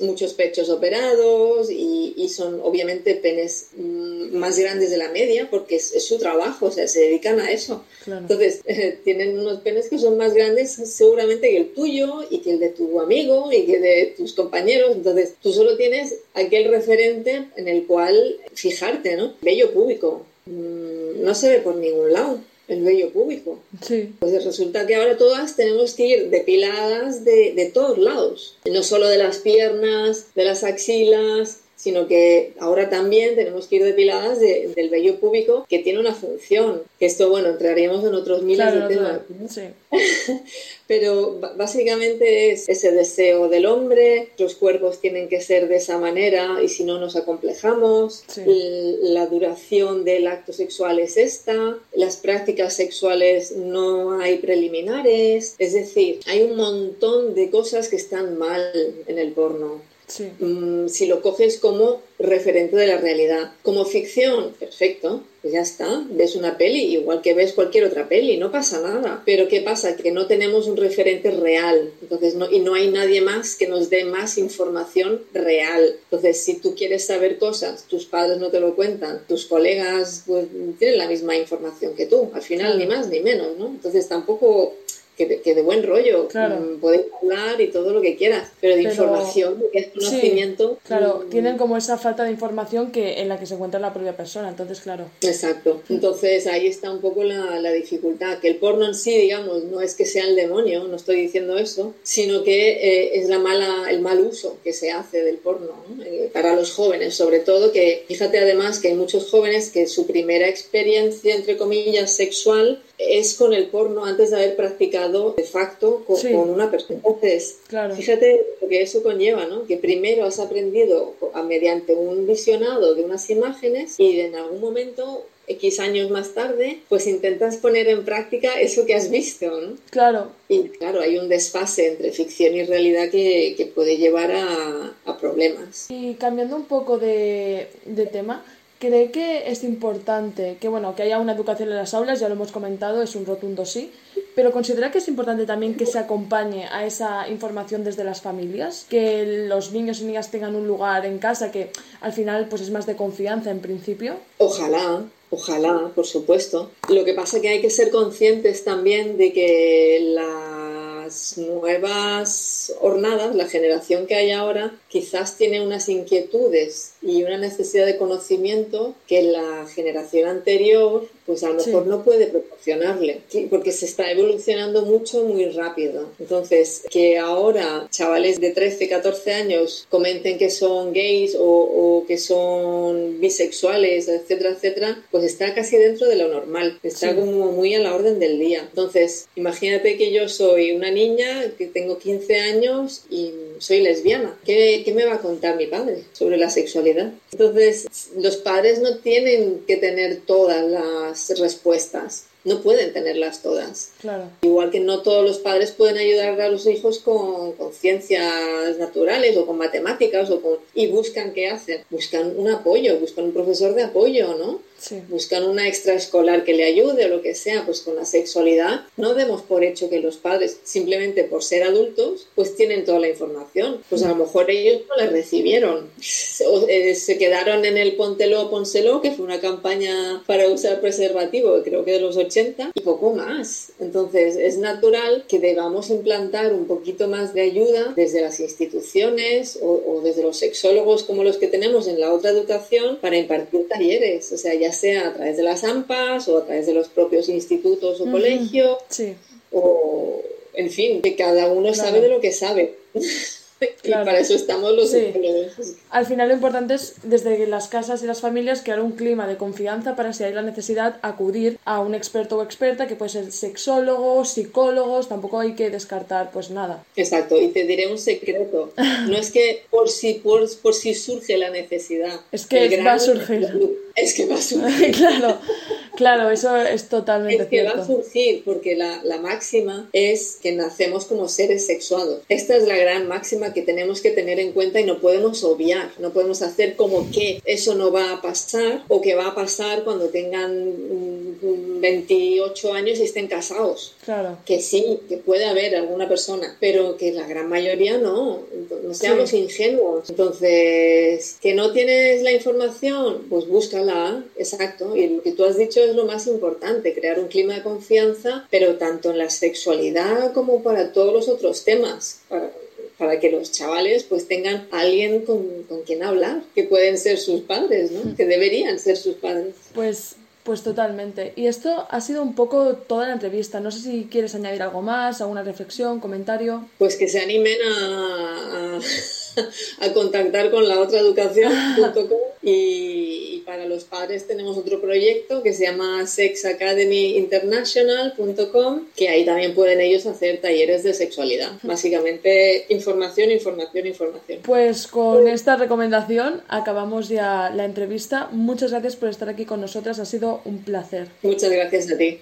muchos pechos operados y, y son obviamente penes mmm, más grandes de la media porque es, es, su trabajo, o sea, se dedican a eso. Claro. Entonces, eh, tienen unos penes que son más grandes seguramente que el tuyo y que el de tu amigo y que de tus compañeros. Entonces, tú solo tienes aquel referente en el cual fijarte, ¿no? Bello público. Mmm, no se ve por ningún lado el vello público. Sí. Pues resulta que ahora todas tenemos que ir depiladas de, de todos lados, no solo de las piernas, de las axilas, sino que ahora también tenemos que ir depiladas de, del vello púbico que tiene una función. Que esto, bueno, entraríamos en otros miles claro, de temas. Claro, sí. Pero básicamente es ese deseo del hombre, los cuerpos tienen que ser de esa manera y si no nos acomplejamos, sí. la duración del acto sexual es esta, las prácticas sexuales no hay preliminares, es decir, hay un montón de cosas que están mal en el porno. Sí. Mm, si lo coges como referente de la realidad. Como ficción, perfecto, pues ya está. Ves una peli, igual que ves cualquier otra peli, no pasa nada. Pero ¿qué pasa? Que no tenemos un referente real. Entonces, no, y no hay nadie más que nos dé más información real. Entonces, si tú quieres saber cosas, tus padres no te lo cuentan, tus colegas pues, tienen la misma información que tú. Al final, ni más ni menos, ¿no? Entonces, tampoco que de, que de, buen rollo. Claro. Mm, Podéis hablar y todo lo que quieras, pero de Pero- información, de que es conocimiento. Sí, claro, mm, tienen como esa falta de información que en la que se encuentra la propia persona, entonces claro. Exacto. Entonces ahí está un poco la, la dificultad. Que el porno en sí, digamos, no es que sea el demonio, no estoy diciendo eso, sino que eh, es la mala, el mal uso que se hace del porno ¿no? Eh, para los jóvenes, sobre todo que fíjate además que hay muchos jóvenes que su primera experiencia, entre comillas, sexual es con el porno antes de haber practicado de facto con, Sí. con una persona. Entonces, Claro. Fíjate lo que eso conlleva, ¿no? Que primero has aprendido a- mediante un visionado de unas imágenes y en algún momento, X años más tarde, pues intentas poner en práctica eso que has visto, ¿no? Claro, Y claro, hay un desfase entre ficción y realidad que, que puede llevar a, a problemas. Y cambiando un poco de, de tema, ¿cree que es importante que, bueno, que haya una educación en las aulas? Ya lo hemos comentado, es un rotundo sí. Pero ¿considera que es importante también que se acompañe a esa información desde las familias? Que los niños y niñas tengan un lugar en casa que al final pues es más de confianza en principio. Ojalá, ojalá, por supuesto. Lo que pasa es que hay que ser conscientes también de que las nuevas hornadas, la generación que hay ahora, quizás tiene unas inquietudes y una necesidad de conocimiento que la generación anterior pues a lo mejor no puede proporcionarle, porque se está evolucionando mucho muy rápido. Entonces, que ahora chavales de 13, 14 años comenten que son gays o, o que son bisexuales, etcétera, etcétera, pues está casi dentro de lo normal, está como muy a la orden del día. Entonces, imagínate que yo soy una niña que tengo 15 años y soy lesbiana. ¿Qué, ¿Qué me va a contar mi padre sobre la sexualidad? Entonces, los padres no tienen que tener todas las respuestas no pueden tenerlas todas. Claro. Igual que no todos los padres pueden ayudar a los hijos con, con, ciencias naturales o con matemáticas o con, y buscan qué hacen. Buscan un apoyo, buscan un profesor de apoyo, ¿no? Sí. Buscan una extraescolar que le ayude o lo que sea, pues con la sexualidad no demos por hecho que los padres, simplemente por ser adultos, pues tienen toda la información. Pues a lo mejor ellos no la recibieron. O, eh, se quedaron en el Póntelo, Pónselo, que fue una campaña para usar preservativo, creo que de los 80, y poco más. Entonces es natural que debamos implantar un poquito más de ayuda desde las instituciones o, o desde los sexólogos como los que tenemos en la otra educación para impartir talleres. O sea, ya sea a través de las AMPAs o a través de los propios institutos o colegios, Sí. o en fin, que cada uno sabe de lo que sabe. Claro. Y para eso estamos los Sí. Al final lo importante es desde las casas y las familias crear un clima de confianza para si hay la necesidad acudir a un experto o experta que puede ser sexólogo, psicólogos, tampoco hay que descartar pues nada. Exacto, y te diré un secreto. No es que por si, por, por si surge la necesidad. Es que va a surgir. Es que va a surgir. claro, claro, eso es totalmente Es que va cierto. a surgir porque la, la máxima es que nacemos como seres sexuados. Esta es la gran máxima que tenemos que tener en cuenta y no podemos obviar, no podemos hacer como que eso no va a pasar o que va a pasar cuando tengan mm, 28 años y estén casados. Claro. Que sí, que puede haber alguna persona, pero que la gran mayoría no. No seamos Sí. ingenuos. Entonces, que no tienes la información, pues exacto. Y lo que tú has dicho es lo más importante, crear un clima de confianza, pero tanto en la sexualidad como para todos los otros temas. Para, para que los chavales pues tengan alguien con, con quien hablar, que pueden ser sus padres, ¿no? Que deberían ser sus padres. Pues, pues totalmente. Y esto ha sido un poco toda la entrevista. No sé si quieres añadir algo más, alguna reflexión, comentario. Pues que se animen a, a, contactar con la otra educación.com y, y para los padres tenemos otro proyecto que se llama sexacademyinternational.com que ahí también pueden ellos hacer talleres de sexualidad. Básicamente información, información, información. Pues con esta recomendación acabamos ya la entrevista. Muchas gracias por estar aquí con nosotras. Ha sido un placer. Muchas gracias a ti.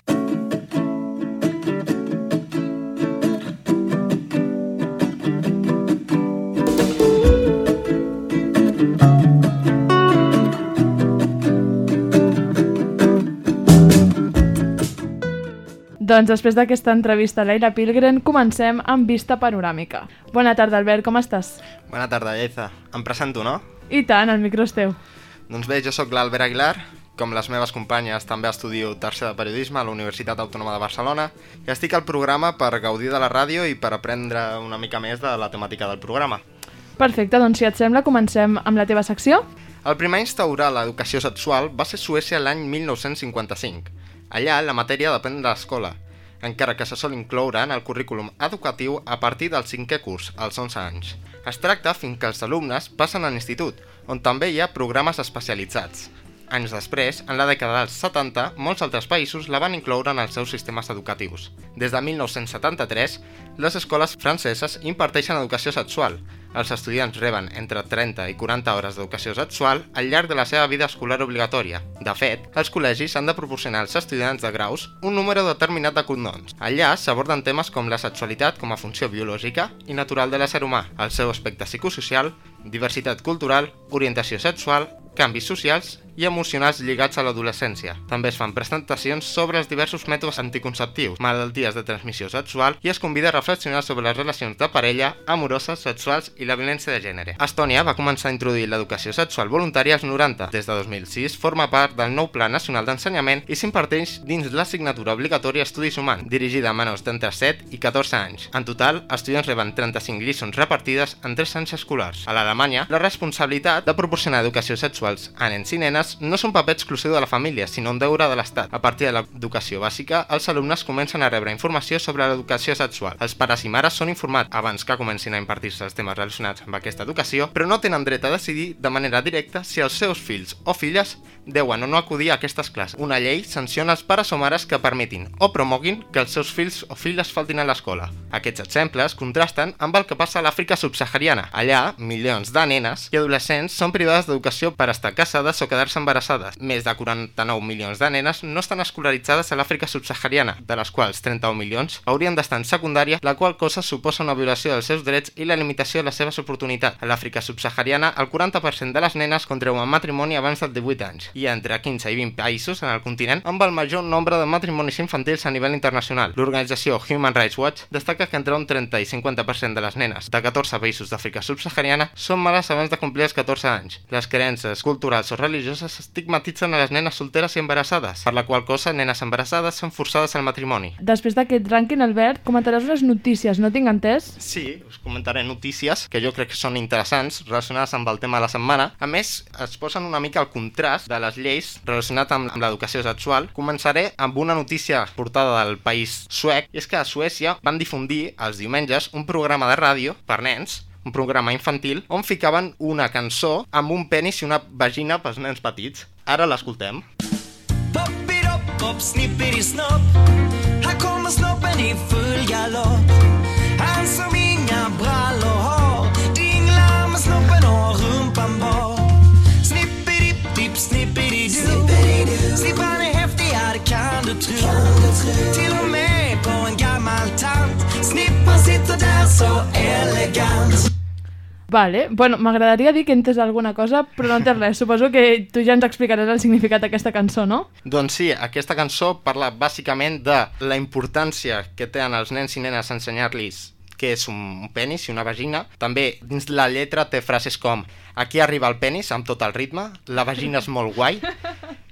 Doncs després d'aquesta entrevista a l'Aire Pilgrim, comencem amb vista panoràmica. Bona tarda, Albert, com estàs? Bona tarda, Lleida. Em presento, no? I tant, el micro és teu. Doncs bé, jo sóc l'Albert Aguilar, com les meves companyes també estudio tercer de periodisme a la Universitat Autònoma de Barcelona i estic al programa per gaudir de la ràdio i per aprendre una mica més de la temàtica del programa. Perfecte, doncs si et sembla, comencem amb la teva secció. El primer a instaurar l'educació sexual va ser Suècia l'any 1955. Allà la matèria depèn de l'escola, encara que se sol incloure en el currículum educatiu a partir del cinquè curs, als 11 anys. Es tracta fins que els alumnes passen a l'institut, on també hi ha programes especialitzats. Anys després, en la dècada dels 70, molts altres països la van incloure en els seus sistemes educatius. Des de 1973, les escoles franceses imparteixen educació sexual. Els estudiants reben entre 30 i 40 hores d'educació sexual al llarg de la seva vida escolar obligatòria. De fet, els col·legis han de proporcionar als estudiants de graus un número determinat de cognoms. Allà s'aborden temes com la sexualitat com a funció biològica i natural de l'ésser humà, el seu aspecte psicosocial, diversitat cultural, orientació sexual, canvis socials i emocionals lligats a l'adolescència. També es fan presentacions sobre els diversos mètodes anticonceptius, malalties de transmissió sexual i es convida a reflexionar sobre les relacions de parella, amoroses, sexuals i la violència de gènere. Estònia va començar a introduir l'educació sexual voluntària als 90. Des de 2006 forma part del nou Pla Nacional d'Ensenyament i s'imparteix dins l'assignatura obligatòria Estudis Humans, dirigida a menors d'entre 7 i 14 anys. En total, estudiants reben 35 lliçons repartides en 3 anys escolars. A la Alemanya, la responsabilitat de proporcionar educació sexuals a nens i nenes no és un paper exclusiu de la família, sinó un deure de l'Estat. A partir de l'educació bàsica, els alumnes comencen a rebre informació sobre l'educació sexual. Els pares i mares són informats abans que comencin a impartir-se els temes relacionats amb aquesta educació, però no tenen dret a decidir de manera directa si els seus fills o filles deuen o no acudir a aquestes classes. Una llei sanciona els pares o mares que permetin o promoguin que els seus fills o filles faltin a l'escola. Aquests exemples contrasten amb el que passa a l'Àfrica subsahariana. Allà, milions de nenes i adolescents són privades d'educació per estar casades o quedar-se embarassades. Més de 49 milions de nenes no estan escolaritzades a l'Àfrica subsahariana, de les quals 31 milions haurien d'estar en secundària, la qual cosa suposa una violació dels seus drets i la limitació de les seves oportunitats. A l'Àfrica subsahariana, el 40% de les nenes contrauen matrimoni abans dels 18 anys, i entre 15 i 20 països en el continent amb el major nombre de matrimonis infantils a nivell internacional. L'organització Human Rights Watch destaca que entre un 30 i 50% de les nenes de 14 països d'Àfrica subsahariana són males abans de complir els 14 anys. Les creences culturals o religioses estigmatitzen a les nenes solteres i embarassades, per la qual cosa nenes embarassades són forçades al matrimoni. Després d'aquest rànquing, Albert, comentaràs unes notícies, no tinc entès? Sí, us comentaré notícies que jo crec que són interessants relacionades amb el tema de la setmana. A més, es posen una mica al contrast de les lleis relacionat amb, amb l'educació sexual. Començaré amb una notícia portada del país suec, i és que a Suècia van difundir els diumenges un programa de ràdio per nens un programa infantil on ficaven una cançó amb un penis i una vagina pels nens petits. Ara l'escoltem. Pop, pop, snippity snopp Här kommer snoppen i full galopp. Han som inga brallor har. Dinglar med snoppen och rumpan bar Snippidi-dipp, snippidi-doo Snippan är häftigare kan du tro. Till och med på en gammal tant. Snippan sitter där så elegant Vale, bueno, m'agradaria dir que entes alguna cosa, però no entens res. Suposo que tu ja ens explicaràs el significat d'aquesta cançó, no? Doncs sí, aquesta cançó parla bàsicament de la importància que tenen els nens i nenes ensenyar-los què és un penis i una vagina. També dins la lletra té frases com aquí arriba el penis amb tot el ritme, la vagina és molt guai,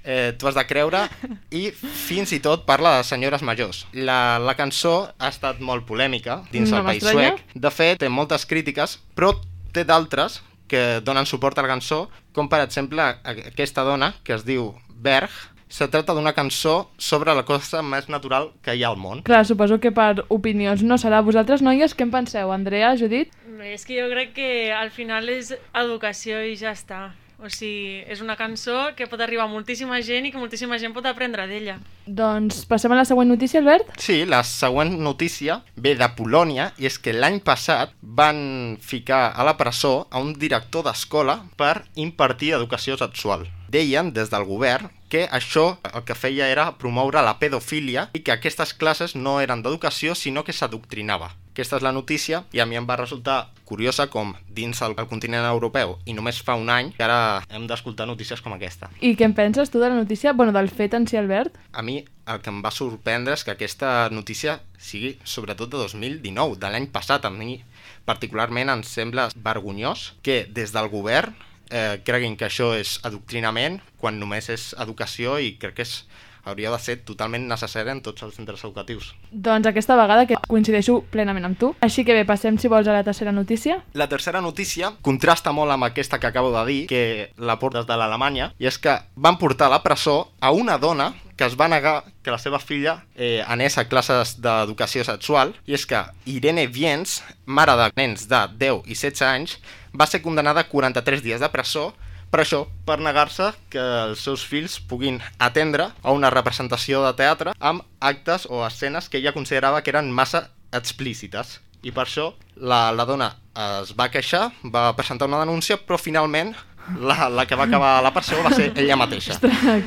eh, tu has de creure, i fins i tot parla de senyores majors. La, la cançó ha estat molt polèmica dins No el país suec. De fet, té moltes crítiques, però té d'altres que donen suport a la cançó, com per exemple aquesta dona que es diu Berg. Se tracta d'una cançó sobre la cosa més natural que hi ha al món. Clar, suposo que per opinions no serà. Vosaltres, noies, què en penseu? Andrea, Judit? És que jo crec que al final és educació i ja està. O sigui, és una cançó que pot arribar a moltíssima gent i que moltíssima gent pot aprendre d'ella. Doncs passem a la següent notícia, Albert? Sí, la següent notícia ve de Polònia i és que l'any passat van ficar a la presó a un director d'escola per impartir educació sexual. Deien des del govern que això el que feia era promoure la pedofília i que aquestes classes no eren d'educació sinó que s'adoctrinava. Aquesta és la notícia i a mi em va resultar curiosa com dins el, el continent europeu i només fa un any que ara hem d'escoltar notícies com aquesta. I què en penses tu de la notícia? Bueno, del fet en si, Albert? A mi el que em va sorprendre és que aquesta notícia sigui sobretot de 2019, de l'any passat. A mi particularment em sembla vergonyós que des del govern eh, creguin que això és adoctrinament quan només és educació i crec que és, hauria de ser totalment necessari en tots els centres educatius. Doncs aquesta vegada que coincideixo plenament amb tu. Així que bé, passem, si vols, a la tercera notícia. La tercera notícia contrasta molt amb aquesta que acabo de dir, que la portes de l'Alemanya, i és que van portar a la presó a una dona que es va negar que la seva filla eh, anés a classes d'educació sexual, i és que Irene Viens, mare de nens de 10 i 16 anys, va ser condenada a 43 dies de presó per això, per negar-se que els seus fills puguin atendre a una representació de teatre amb actes o escenes que ella considerava que eren massa explícites. I per això la, la dona es va queixar, va presentar una denúncia, però finalment la, la que va acabar la presó va ser ella mateixa.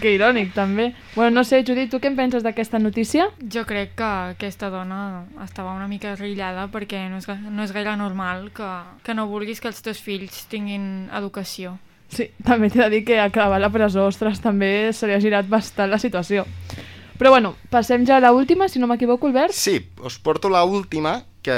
que irònic, també. Bueno, no sé, Judit, tu què en penses d'aquesta notícia? Jo crec que aquesta dona estava una mica rillada perquè no és, no és gaire normal que, que no vulguis que els teus fills tinguin educació. Sí, també t'he de dir que acabar la presó, ostres, també se li ha girat bastant la situació. Però bueno, passem ja a la última, si no m'equivoco, Albert. Sí, us porto la última, que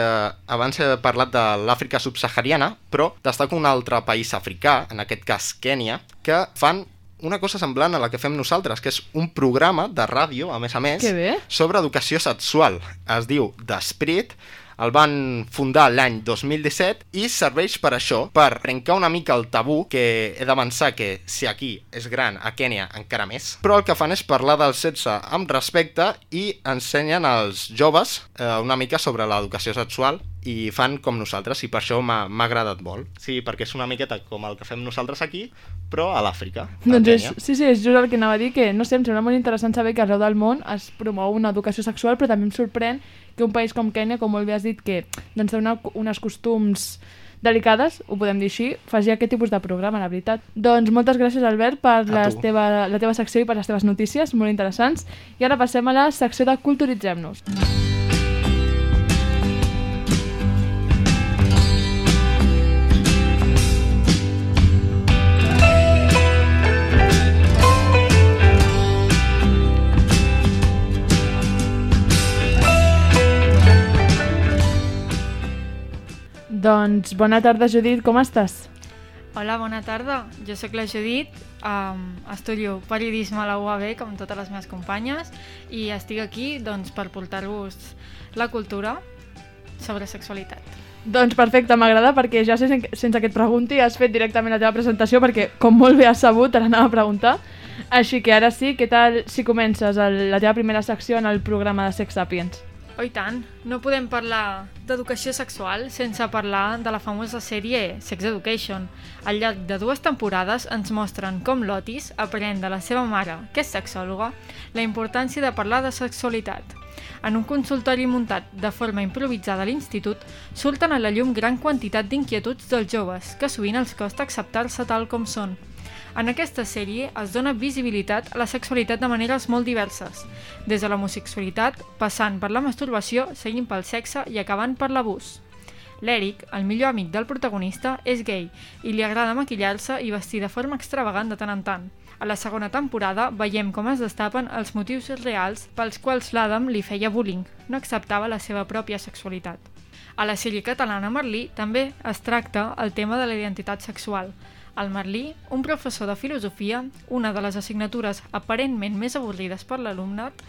abans he parlat de l'Àfrica subsahariana, però destaco un altre país africà, en aquest cas Kènia, que fan una cosa semblant a la que fem nosaltres, que és un programa de ràdio, a més a més, sobre educació sexual. Es diu The Spirit, El van fundar l'any 2017 i serveix per això, per trencar una mica el tabú, que he d'avançar que si aquí és gran, a Kènia encara més. Però el que fan és parlar del sexe amb respecte i ensenyen als joves eh, una mica sobre l'educació sexual i fan com nosaltres i per això m'ha agradat molt. Sí, perquè és una miqueta com el que fem nosaltres aquí, però a l'Àfrica. Doncs és, sí, sí, és just el que anava a dir, que no sé, em sembla molt interessant saber que arreu del món es promou una educació sexual, però també em sorprèn que un país com Kènia, com molt bé has dit, que doncs, té una, unes costums delicades, ho podem dir així, faci aquest tipus de programa, la veritat. Doncs moltes gràcies, Albert, per les tu. teva, la teva secció i per les teves notícies, molt interessants. I ara passem a la secció de Culturitzem-nos. Doncs bona tarda, Judit, com estàs? Hola, bona tarda. Jo sóc la Judit, um, estudio periodisme a la UAB, com totes les meves companyes, i estic aquí doncs, per portar-vos la cultura sobre sexualitat. Doncs perfecte, m'agrada perquè ja sense, sense que et pregunti has fet directament la teva presentació perquè com molt bé has sabut te l'anava a preguntar. Així que ara sí, què tal si comences el, la teva primera secció en el programa de Sex Sapiens? Oh, tant. No podem parlar d'educació sexual sense parlar de la famosa sèrie Sex Education. Al llarg de dues temporades ens mostren com l'Otis aprèn de la seva mare, que és sexòloga, la importància de parlar de sexualitat. En un consultori muntat de forma improvisada a l'institut, surten a la llum gran quantitat d'inquietuds dels joves, que sovint els costa acceptar-se tal com són. En aquesta sèrie es dona visibilitat a la sexualitat de maneres molt diverses, des de l'homosexualitat, passant per la masturbació, seguint pel sexe i acabant per l'abús. L'Eric, el millor amic del protagonista, és gay i li agrada maquillar-se i vestir de forma extravagant de tant en tant. A la segona temporada veiem com es destapen els motius reals pels quals l'Adam li feia bullying, no acceptava la seva pròpia sexualitat. A la sèrie catalana Merlí també es tracta el tema de la identitat sexual. El Merlí, un professor de filosofia, una de les assignatures aparentment més avorrides per l'alumnat,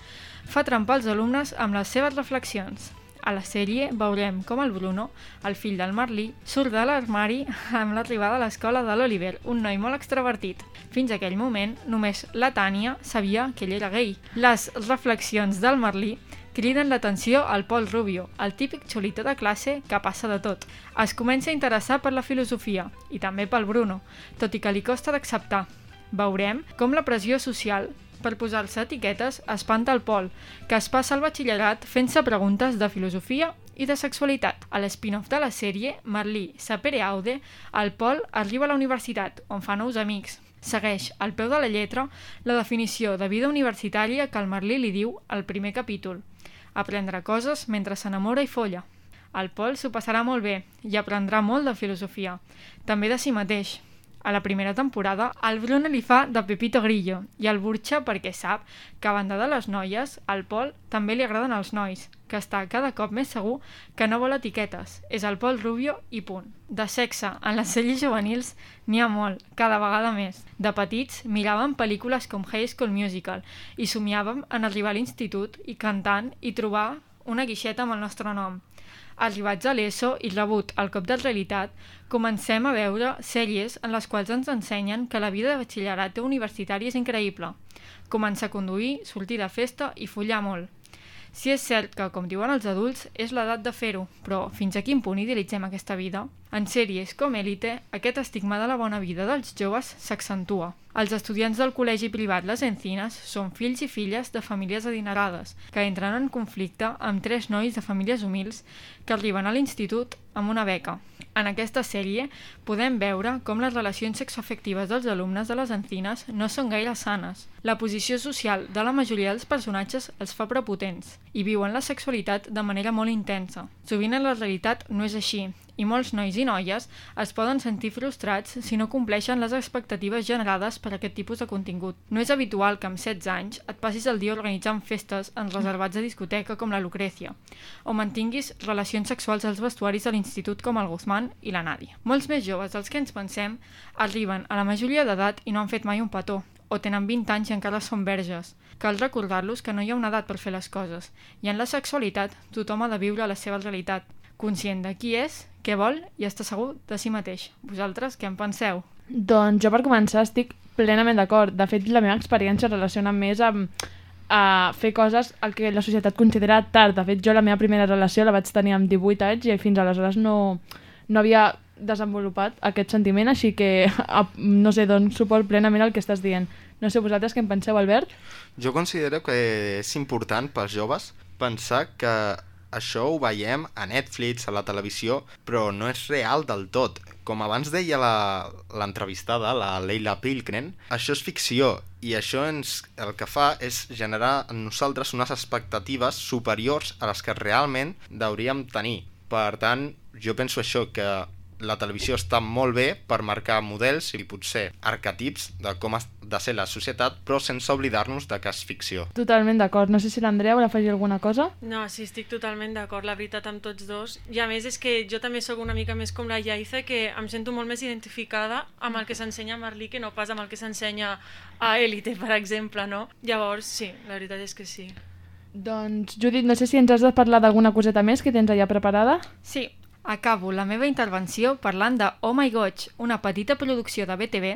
fa trempar els alumnes amb les seves reflexions. A la sèrie veurem com el Bruno, el fill del Merlí, surt de l'armari amb l'arribada a l'escola de l'Oliver, un noi molt extrovertit. Fins aquell moment, només la Tània sabia que ell era gay. Les reflexions del Merlí criden l'atenció al Pol Rubio, el típic xulito de classe que passa de tot. Es comença a interessar per la filosofia, i també pel Bruno, tot i que li costa d'acceptar. Veurem com la pressió social per posar-se etiquetes espanta el Pol, que es passa al batxillerat fent-se preguntes de filosofia i de sexualitat. A l'espin-off de la sèrie, Merlí Sapere Aude, el Pol arriba a la universitat, on fa nous amics. Segueix, al peu de la lletra, la definició de vida universitària que el Merlí li diu al primer capítol. Aprendre coses mentre s'enamora i folla. El Pol s'ho passarà molt bé i aprendrà molt de filosofia, també de si mateix. A la primera temporada, el Bruno li fa de Pepito Grillo i el burxa perquè sap que a banda de les noies, al Pol també li agraden els nois, que està cada cop més segur que no vol etiquetes. És el Pol Rubio i punt. De sexe, en les sèries juvenils n'hi ha molt, cada vegada més. De petits miràvem pel·lícules com High School Musical i somiàvem en arribar a l'institut i cantant i trobar una guixeta amb el nostre nom. Arribats a l'ESO i rebut el cop de realitat, comencem a veure sèries en les quals ens ensenyen que la vida de batxillerat universitari és increïble. Començar a conduir, sortir de festa i follar molt. Si és cert que, com diuen els adults, és l'edat de fer-ho, però fins a quin punt idealitzem aquesta vida? En sèries com Élite, aquest estigma de la bona vida dels joves s'accentua. Els estudiants del col·legi privat Les Encinas són fills i filles de famílies adinerades, que entren en conflicte amb tres nois de famílies humils que arriben a l'institut amb una beca. En aquesta sèrie podem veure com les relacions sexoafectives dels alumnes de les Encines no són gaire sanes. La posició social de la majoria dels personatges els fa prepotents i viuen la sexualitat de manera molt intensa. Sovint en la realitat no és així i molts nois i noies es poden sentir frustrats si no compleixen les expectatives generades per aquest tipus de contingut. No és habitual que amb 16 anys et passis el dia organitzant festes en reservats de discoteca com la Lucrecia, o mantinguis relacions sexuals als vestuaris de l'institut com el Guzmán i la Nàdia. Molts més joves dels que ens pensem arriben a la majoria d'edat i no han fet mai un petó, o tenen 20 anys i encara són verges. Cal recordar-los que no hi ha una edat per fer les coses. I en la sexualitat, tothom ha de viure la seva realitat, conscient de qui és, què vol i està segur de si mateix. Vosaltres què en penseu? Doncs jo per començar estic plenament d'acord. De fet, la meva experiència relaciona més amb a fer coses el que la societat considera tard. De fet, jo la meva primera relació la vaig tenir amb 18 anys i fins aleshores no, no havia desenvolupat aquest sentiment, així que, no sé, dono suport plenament al que estàs dient. No sé, vosaltres què en penseu, Albert? Jo considero que és important pels joves pensar que això ho veiem a Netflix, a la televisió, però no és real del tot. Com abans deia l'entrevistada, la, la Leila Pilgren, això és ficció i això ens, el que fa és generar en nosaltres unes expectatives superiors a les que realment hauríem tenir. Per tant, jo penso això, que la televisió està molt bé per marcar models i potser arquetips de com ha de ser la societat, però sense oblidar-nos de que és ficció. Totalment d'acord. No sé si l'Andrea vol afegir alguna cosa. No, sí, estic totalment d'acord, la veritat, amb tots dos. I a més és que jo també sóc una mica més com la Yaiza, que em sento molt més identificada amb el que s'ensenya a Merlí que no pas amb el que s'ensenya a Elite, per exemple, no? Llavors, sí, la veritat és que sí. Doncs, Judit, no sé si ens has de parlar d'alguna coseta més que tens allà preparada. Sí, Acabo la meva intervenció parlant de Oh My Goig, una petita producció de BTV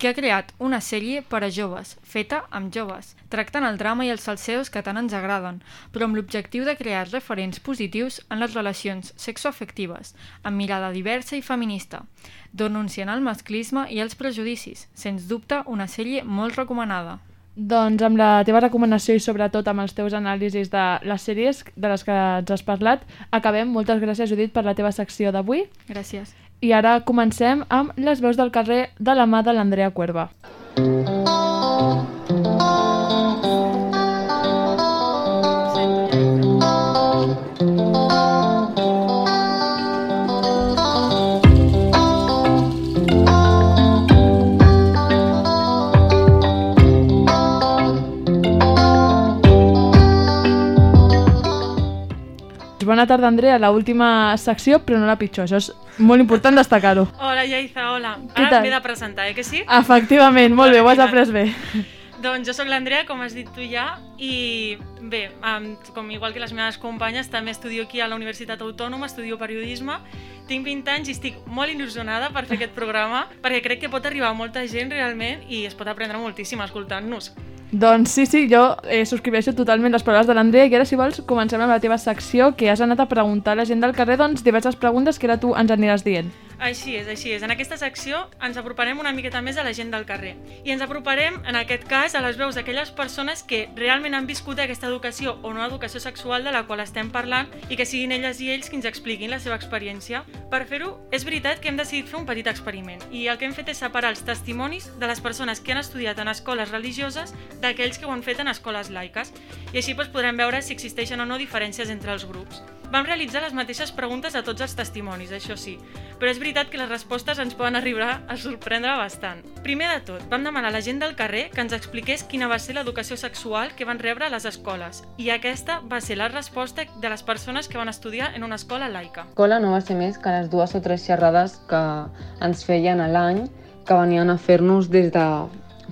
que ha creat una sèrie per a joves, feta amb joves, tractant el drama i els salseos que tant ens agraden, però amb l'objectiu de crear referents positius en les relacions sexoafectives, amb mirada diversa i feminista, denunciant el masclisme i els prejudicis, sens dubte una sèrie molt recomanada. Doncs amb la teva recomanació i sobretot amb els teus anàlisis de les sèries de les que ens has parlat, acabem. Moltes gràcies, Judit, per la teva secció d'avui. Gràcies. I ara comencem amb les veus del carrer de la mà de l'Andrea Cuerva. Tarda, Andrea. La última secció, però no la pitjor. Això és molt important destacar-ho. Hola, Yaiza, hola. Ara m'he de presentar, eh, que sí? Efectivament, molt bé, ho has après bé. Doncs jo sóc l'Andrea, com has dit tu ja, i bé, com igual que les meves companyes, també estudio aquí a la Universitat Autònoma, estudio periodisme, tinc 20 anys i estic molt il·lusionada per fer aquest programa, perquè crec que pot arribar a molta gent realment i es pot aprendre moltíssim escoltant-nos. Doncs sí, sí, jo eh, subscriveixo totalment les paraules de l'Andrea i ara, si vols, comencem amb la teva secció que has anat a preguntar a la gent del carrer doncs, diverses preguntes que ara tu ens aniràs dient. Així és, així és. En aquesta secció ens aproparem una miqueta més a la gent del carrer. I ens aproparem, en aquest cas, a les veus d'aquelles persones que realment han viscut aquesta educació o no educació sexual de la qual estem parlant i que siguin elles i ells qui ens expliquin la seva experiència. Per fer-ho, és veritat que hem decidit fer un petit experiment i el que hem fet és separar els testimonis de les persones que han estudiat en escoles religioses d'aquells que ho han fet en escoles laiques i així doncs, podrem veure si existeixen o no diferències entre els grups. Vam realitzar les mateixes preguntes a tots els testimonis, això sí, però és veritat que les respostes ens poden arribar a sorprendre bastant. Primer de tot, vam demanar a la gent del carrer que ens expliqués quina va ser l'educació sexual que van rebre a les escoles, i aquesta va ser la resposta de les persones que van estudiar en una escola laica. L'escola no va ser més que les dues o tres xerrades que ens feien a l'any que venien a fer-nos des de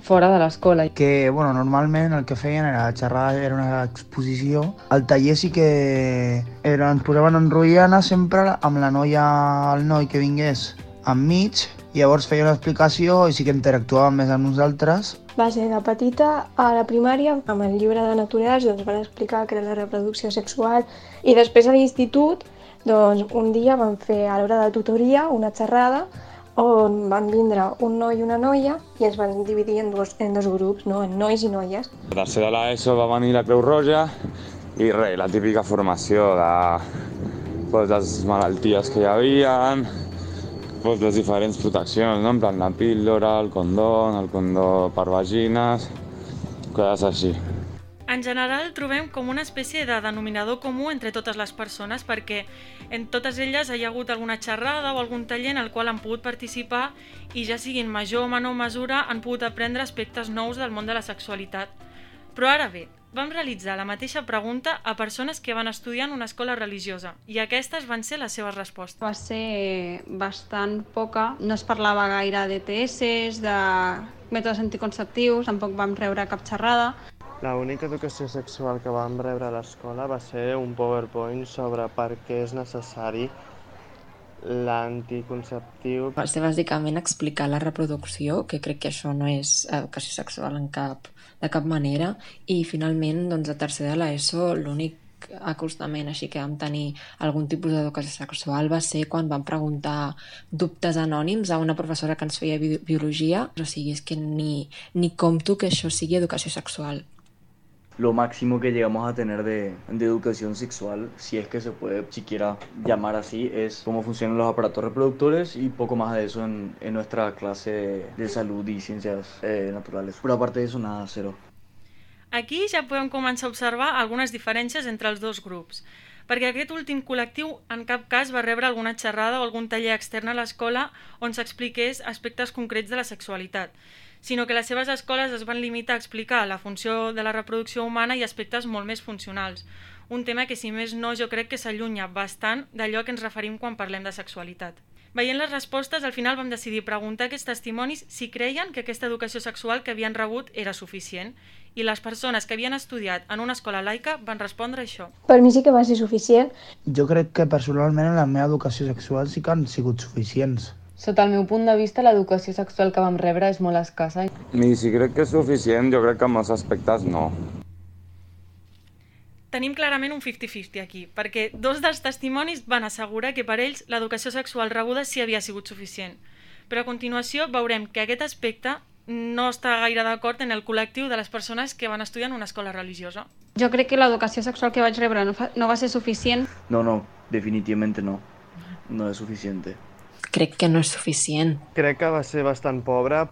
fora de l'escola. Que, bueno, normalment el que feien era xerrar, era una exposició. Al taller sí que era, ens posaven en rotllana sempre amb la noia, el noi que vingués enmig, i llavors feia una explicació i sí que interactuàvem més amb nosaltres. Va ser de petita a la primària, amb el llibre de naturals, doncs van explicar que era la reproducció sexual i després a l'institut, doncs un dia vam fer a l'hora de tutoria una xerrada on van vindre un noi i una noia i ens van dividir en dos, en dos grups, no? en nois i noies. A tercera de l'ESO va venir la Creu Roja i res, la típica formació de pues, les malalties que hi havia, pues, les diferents proteccions, no? en plan la píldora, el condó, el condó per vagines, coses així. En general, trobem com una espècie de denominador comú entre totes les persones perquè en totes elles hi ha hagut alguna xerrada o algun taller en el qual han pogut participar i ja siguin major o menor mesura han pogut aprendre aspectes nous del món de la sexualitat. Però ara bé, vam realitzar la mateixa pregunta a persones que van estudiar en una escola religiosa i aquestes van ser les seves respostes. Va ser bastant poca, no es parlava gaire de TS, de mètodes anticonceptius, tampoc vam rebre cap xerrada. La única educació sexual que vam rebre a l'escola va ser un PowerPoint sobre per què és necessari l'anticonceptiu. Va ser bàsicament explicar la reproducció, que crec que això no és educació sexual en cap, de cap manera, i finalment, doncs, a tercer de l'ESO, l'únic acostament així que vam tenir algun tipus d'educació sexual va ser quan vam preguntar dubtes anònims a una professora que ens feia bi biologia, o sigui, és que ni, ni compto que això sigui educació sexual. Lo máximo que llegamos a tener de, de, educación sexual, si es que se puede siquiera llamar así, es cómo funcionan los aparatos reproductores y poco más de eso en, en nuestra clase de salud y ciencias eh, naturales. Pero aparte de eso, nada, cero. Aquí ja podem començar a observar algunes diferències entre els dos grups, perquè aquest últim col·lectiu en cap cas va rebre alguna xerrada o algun taller extern a l'escola on s'expliqués aspectes concrets de la sexualitat, sinó que les seves escoles es van limitar a explicar la funció de la reproducció humana i aspectes molt més funcionals. Un tema que, si més no, jo crec que s'allunya bastant d'allò que ens referim quan parlem de sexualitat. Veient les respostes, al final vam decidir preguntar a aquests testimonis si creien que aquesta educació sexual que havien rebut era suficient i les persones que havien estudiat en una escola laica van respondre això. Per mi sí que va ser suficient. Jo crec que personalment en la meva educació sexual sí que han sigut suficients. Sota el meu punt de vista, l'educació sexual que vam rebre és molt escassa. I si crec que és suficient, jo crec que en molts aspectes no. Tenim clarament un 50-50 aquí, perquè dos dels testimonis van assegurar que per ells l'educació sexual rebuda sí havia sigut suficient. Però a continuació veurem que aquest aspecte no està gaire d'acord en el col·lectiu de les persones que van estudiar en una escola religiosa. Jo crec que l'educació sexual que vaig rebre no, fa, no va ser suficient. No, no, definitivamente no. No és suficiente. Crec que no és suficient. Crec que va ser bastant pobra.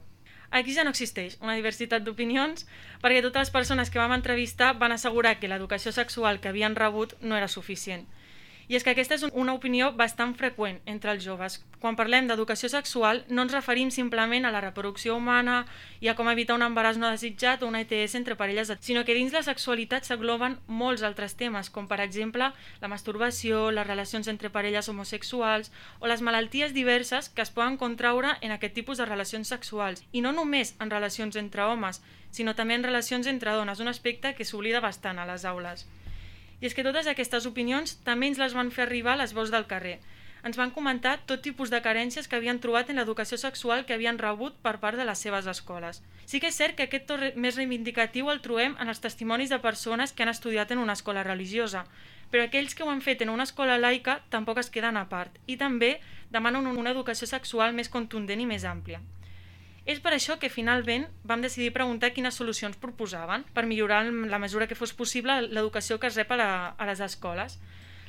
Aquí ja no existeix una diversitat d'opinions perquè totes les persones que vam entrevistar van assegurar que l'educació sexual que havien rebut no era suficient. I és que aquesta és una opinió bastant freqüent entre els joves. Quan parlem d'educació sexual no ens referim simplement a la reproducció humana i a com evitar un embaràs no desitjat o una ETS entre parelles, sinó que dins la sexualitat s'agloben molts altres temes, com per exemple la masturbació, les relacions entre parelles homosexuals o les malalties diverses que es poden contraure en aquest tipus de relacions sexuals. I no només en relacions entre homes, sinó també en relacions entre dones, un aspecte que s'oblida bastant a les aules. I és que totes aquestes opinions també ens les van fer arribar les veus del carrer. Ens van comentar tot tipus de carències que havien trobat en l'educació sexual que havien rebut per part de les seves escoles. Sí que és cert que aquest to més reivindicatiu el trobem en els testimonis de persones que han estudiat en una escola religiosa, però aquells que ho han fet en una escola laica tampoc es queden a part i també demanen una educació sexual més contundent i més àmplia. És per això que finalment vam decidir preguntar quines solucions proposaven per millorar en la mesura que fos possible l'educació que es rep a, la, a les escoles.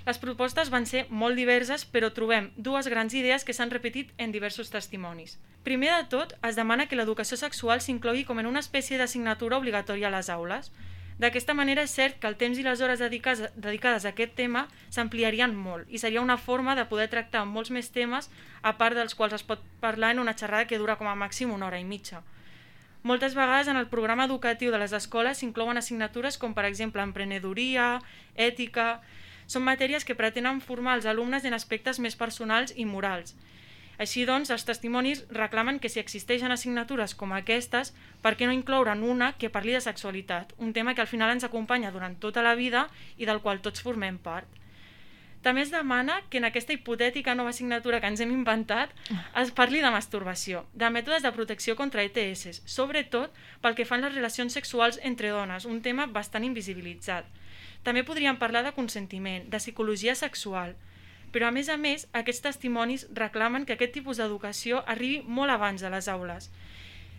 Les propostes van ser molt diverses, però trobem dues grans idees que s'han repetit en diversos testimonis. Primer de tot, es demana que l'educació sexual s'inclogui com en una espècie d'assignatura obligatòria a les aules, D'aquesta manera és cert que el temps i les hores dedicades, dedicades a aquest tema s'ampliarien molt i seria una forma de poder tractar molts més temes a part dels quals es pot parlar en una xerrada que dura com a màxim una hora i mitja. Moltes vegades en el programa educatiu de les escoles s'inclouen assignatures com per exemple emprenedoria, ètica... Són matèries que pretenen formar els alumnes en aspectes més personals i morals així doncs, els testimonis reclamen que si existeixen assignatures com aquestes, per què no incloure'n una que parli de sexualitat, un tema que al final ens acompanya durant tota la vida i del qual tots formem part. També es demana que en aquesta hipotètica nova assignatura que ens hem inventat es parli de masturbació, de mètodes de protecció contra ETS, sobretot pel que fan les relacions sexuals entre dones, un tema bastant invisibilitzat. També podríem parlar de consentiment, de psicologia sexual, però, a més a més, aquests testimonis reclamen que aquest tipus d'educació arribi molt abans a les aules.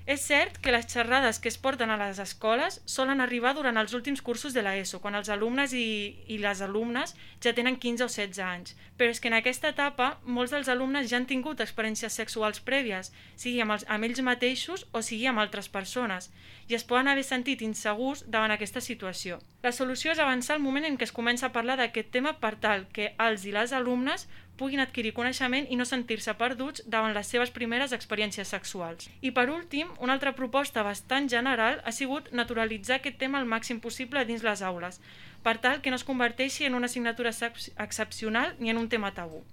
És cert que les xerrades que es porten a les escoles solen arribar durant els últims cursos de l'ESO, quan els alumnes i, i les alumnes ja tenen 15 o 16 anys. Però és que en aquesta etapa molts dels alumnes ja han tingut experiències sexuals prèvies, sigui amb, els, amb ells mateixos o sigui amb altres persones, i es poden haver sentit insegurs davant aquesta situació. La solució és avançar el moment en què es comença a parlar d'aquest tema per tal que els i les alumnes puguin adquirir coneixement i no sentir-se perduts davant les seves primeres experiències sexuals. I per últim, una altra proposta bastant general ha sigut naturalitzar aquest tema al màxim possible dins les aules, per tal que no es converteixi en una assignatura excepcional ni en un tema tabú.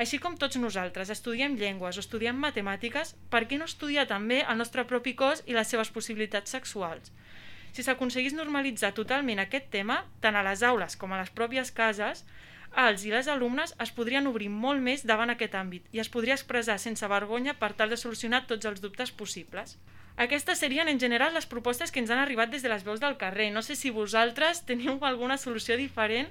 Així com tots nosaltres estudiem llengües o estudiem matemàtiques, per què no estudiar també el nostre propi cos i les seves possibilitats sexuals? Si s'aconseguís normalitzar totalment aquest tema, tant a les aules com a les pròpies cases, els i les alumnes es podrien obrir molt més davant aquest àmbit i es podria expressar sense vergonya per tal de solucionar tots els dubtes possibles. Aquestes serien en general les propostes que ens han arribat des de les veus del carrer. No sé si vosaltres teniu alguna solució diferent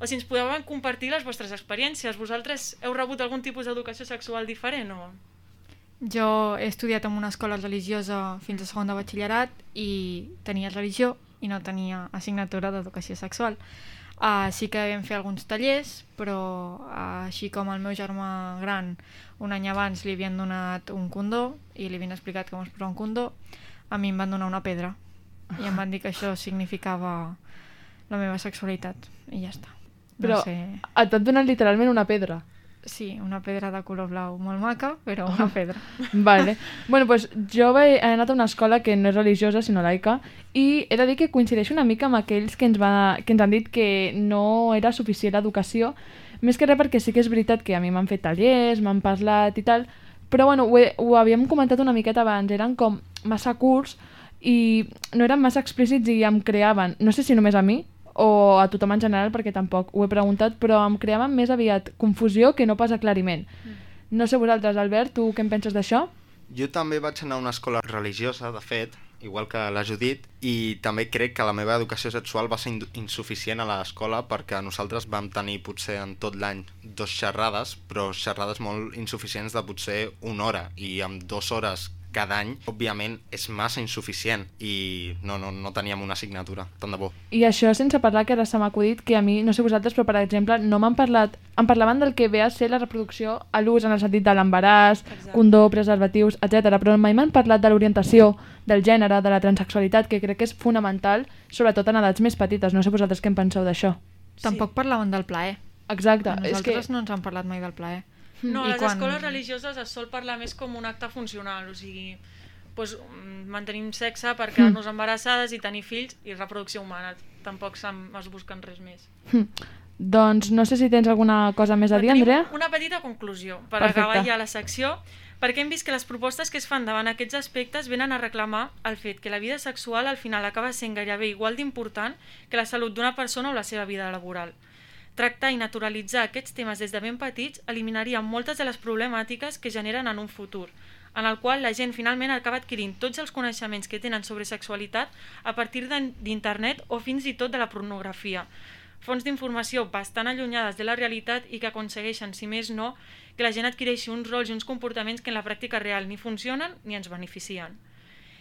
o si ens podeu compartir les vostres experiències. Vosaltres heu rebut algun tipus d'educació sexual diferent o...? Jo he estudiat en una escola religiosa fins a segon de batxillerat i tenia religió i no tenia assignatura d'educació sexual. Uh, sí que vam fer alguns tallers, però uh, així com el meu germà gran un any abans li havien donat un condó i li havien explicat com es posa un condó, a mi em van donar una pedra i em van dir que això significava la meva sexualitat i ja està. Però no sé... et van donar literalment una pedra. Sí, una pedra de color blau molt maca, però una pedra. Vale. Bueno, pues jo he anat a una escola que no és religiosa, sinó laica, i he de dir que coincideixo una mica amb aquells que ens, va, que ens han dit que no era suficient l'educació, més que res perquè sí que és veritat que a mi m'han fet tallers, m'han parlat i tal, però bueno, ho, he, ho havíem comentat una miqueta abans, eren com massa curts i no eren massa explícits i em creaven, no sé si només a mi, o a tothom en general perquè tampoc ho he preguntat, però em creaven més aviat confusió que no pas aclariment. Mm. No sé vosaltres, Albert, tu què en penses d'això? Jo també vaig anar a una escola religiosa, de fet, igual que la Judit, i també crec que la meva educació sexual va ser insuficient a l'escola perquè nosaltres vam tenir potser en tot l'any dos xerrades, però xerrades molt insuficients de potser una hora, i amb dues hores cada any, òbviament, és massa insuficient i no, no, no teníem una assignatura, tant de bo. I això sense parlar que ara se m'ha acudit que a mi, no sé vosaltres, però per exemple, no m'han parlat... Em parlaven del que ve a ser la reproducció a l'ús en el sentit de l'embaràs, condó, preservatius, etc. però mai m'han parlat de l'orientació, del gènere, de la transexualitat, que crec que és fonamental, sobretot en edats més petites. No sé vosaltres què en penseu d'això. Tampoc parlaven del plaer. Exacte. A és nosaltres que... no ens han parlat mai del plaer. No, a I les quan- escoles religioses es sol parlar més com un acte funcional, o sigui, pues, mm, mantenim sexe per quedar-nos embarassades i tenir fills i reproducció humana. Tampoc es busquen res més. Hm. Doncs no sé si tens alguna cosa més a dir, Andrea. Una petita conclusió per Perfecte. acabar ja la secció, perquè hem vist que les propostes que es fan davant aquests aspectes venen a reclamar el fet que la vida sexual al final acaba sent gairebé igual d'important que la salut d'una persona o la seva vida laboral. Tractar i naturalitzar aquests temes des de ben petits eliminaria moltes de les problemàtiques que generen en un futur, en el qual la gent finalment acaba adquirint tots els coneixements que tenen sobre sexualitat a partir d'in- d'internet o fins i tot de la pornografia. Fonts d'informació bastant allunyades de la realitat i que aconsegueixen, si més no, que la gent adquireixi uns rols i uns comportaments que en la pràctica real ni funcionen ni ens beneficien.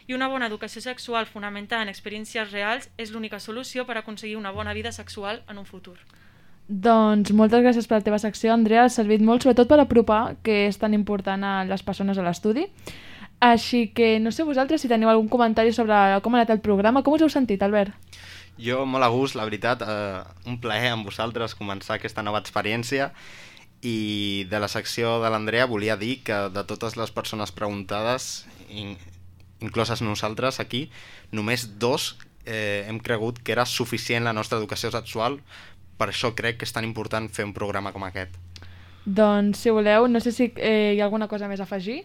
I una bona educació sexual fonamentada en experiències reals és l'única solució per aconseguir una bona vida sexual en un futur. Doncs moltes gràcies per la teva secció, Andrea. Ha servit molt, sobretot per apropar, que és tan important a les persones a l'estudi. Així que no sé vosaltres si teniu algun comentari sobre com ha anat el programa. Com us heu sentit, Albert? Jo molt a gust, la veritat, eh, un plaer amb vosaltres començar aquesta nova experiència i de la secció de l'Andrea volia dir que de totes les persones preguntades, in, incloses nosaltres aquí, només dos eh, hem cregut que era suficient la nostra educació sexual, per això crec que és tan important fer un programa com aquest. Doncs, si voleu, no sé si eh, hi ha alguna cosa més a afegir.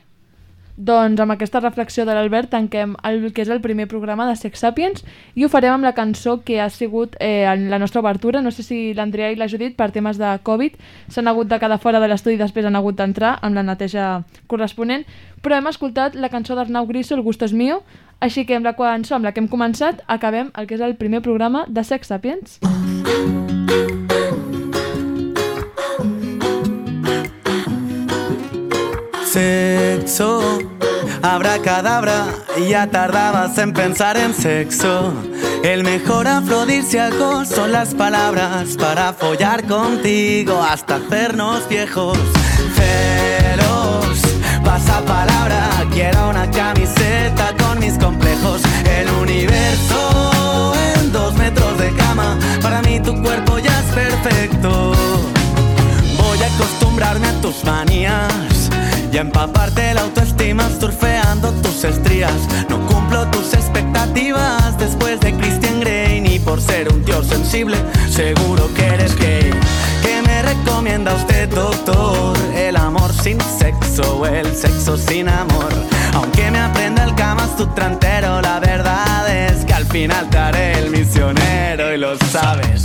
Doncs amb aquesta reflexió de l'Albert tanquem el que és el primer programa de Sex Sapiens i ho farem amb la cançó que ha sigut eh, la nostra obertura. No sé si l'Andrea i la Judit, per temes de Covid, s'han hagut de quedar fora de l'estudi i després han hagut d'entrar amb la neteja corresponent, però hem escoltat la cançó d'Arnau Griso, El gusto es mío, així que amb la cançó amb la que hem començat acabem el que és el primer programa de Sex Sapiens. Sexo, abracadabra, ya tardabas en pensar en sexo. El mejor afrodisíaco son las palabras para follar contigo hasta hacernos viejos. Celos, pasa palabra, quiero una camiseta con mis complejos. El universo en dos metros de cama, para mí tu cuerpo ya es perfecto. Voy a acostumbrarme a tus manías y a empaparte la autoestima surfeando tus estrías. No cumplo tus expectativas después de Christian Grey ni por ser un tío sensible. Seguro que eres gay. ¿Qué me recomienda usted, doctor? El sin sexo o el sexo sin amor. Aunque me aprenda el Kama Sutra entero, la verdad es que al final te haré el misionero y lo sabes.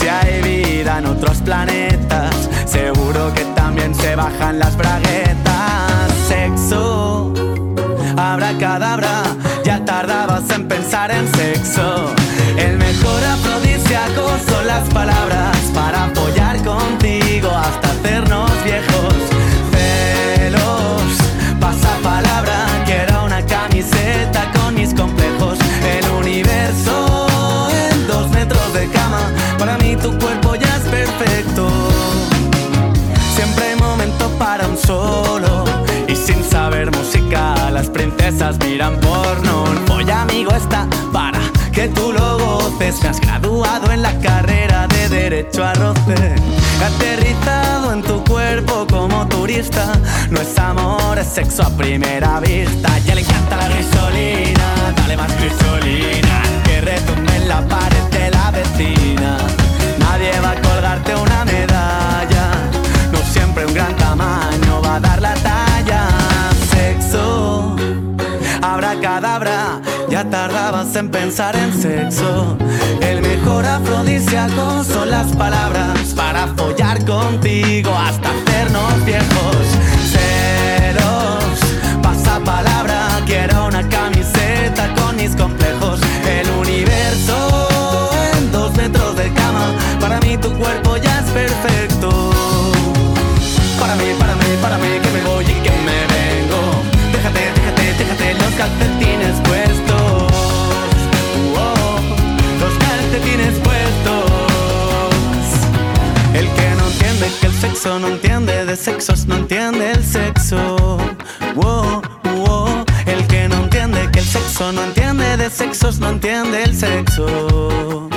Si hay vida en otros planetas, seguro que también se bajan las braguetas. Sexo, abracadabra, ya tardabas en pensar en sexo. El mejor afrodisíaco son las palabras roce. Aterrizado en tu cuerpo como turista. No es amor, es sexo a primera vista. Ya le encanta la grisolina, dale más grisolina. Que retumbe en la pared de la vecina. Nadie va a colgarte una medalla. No siempre un gran tamaño va a dar la talla. Sexo, abracadabra, ya tardabas en pensar en sexo. Mejor afrodisíaco son las palabras para follar contigo hasta hacernos viejos. Sexo no entiende de sexos, no entiende el sexo. Wow, wow. El que no entiende que el sexo no entiende de sexos, no entiende el sexo.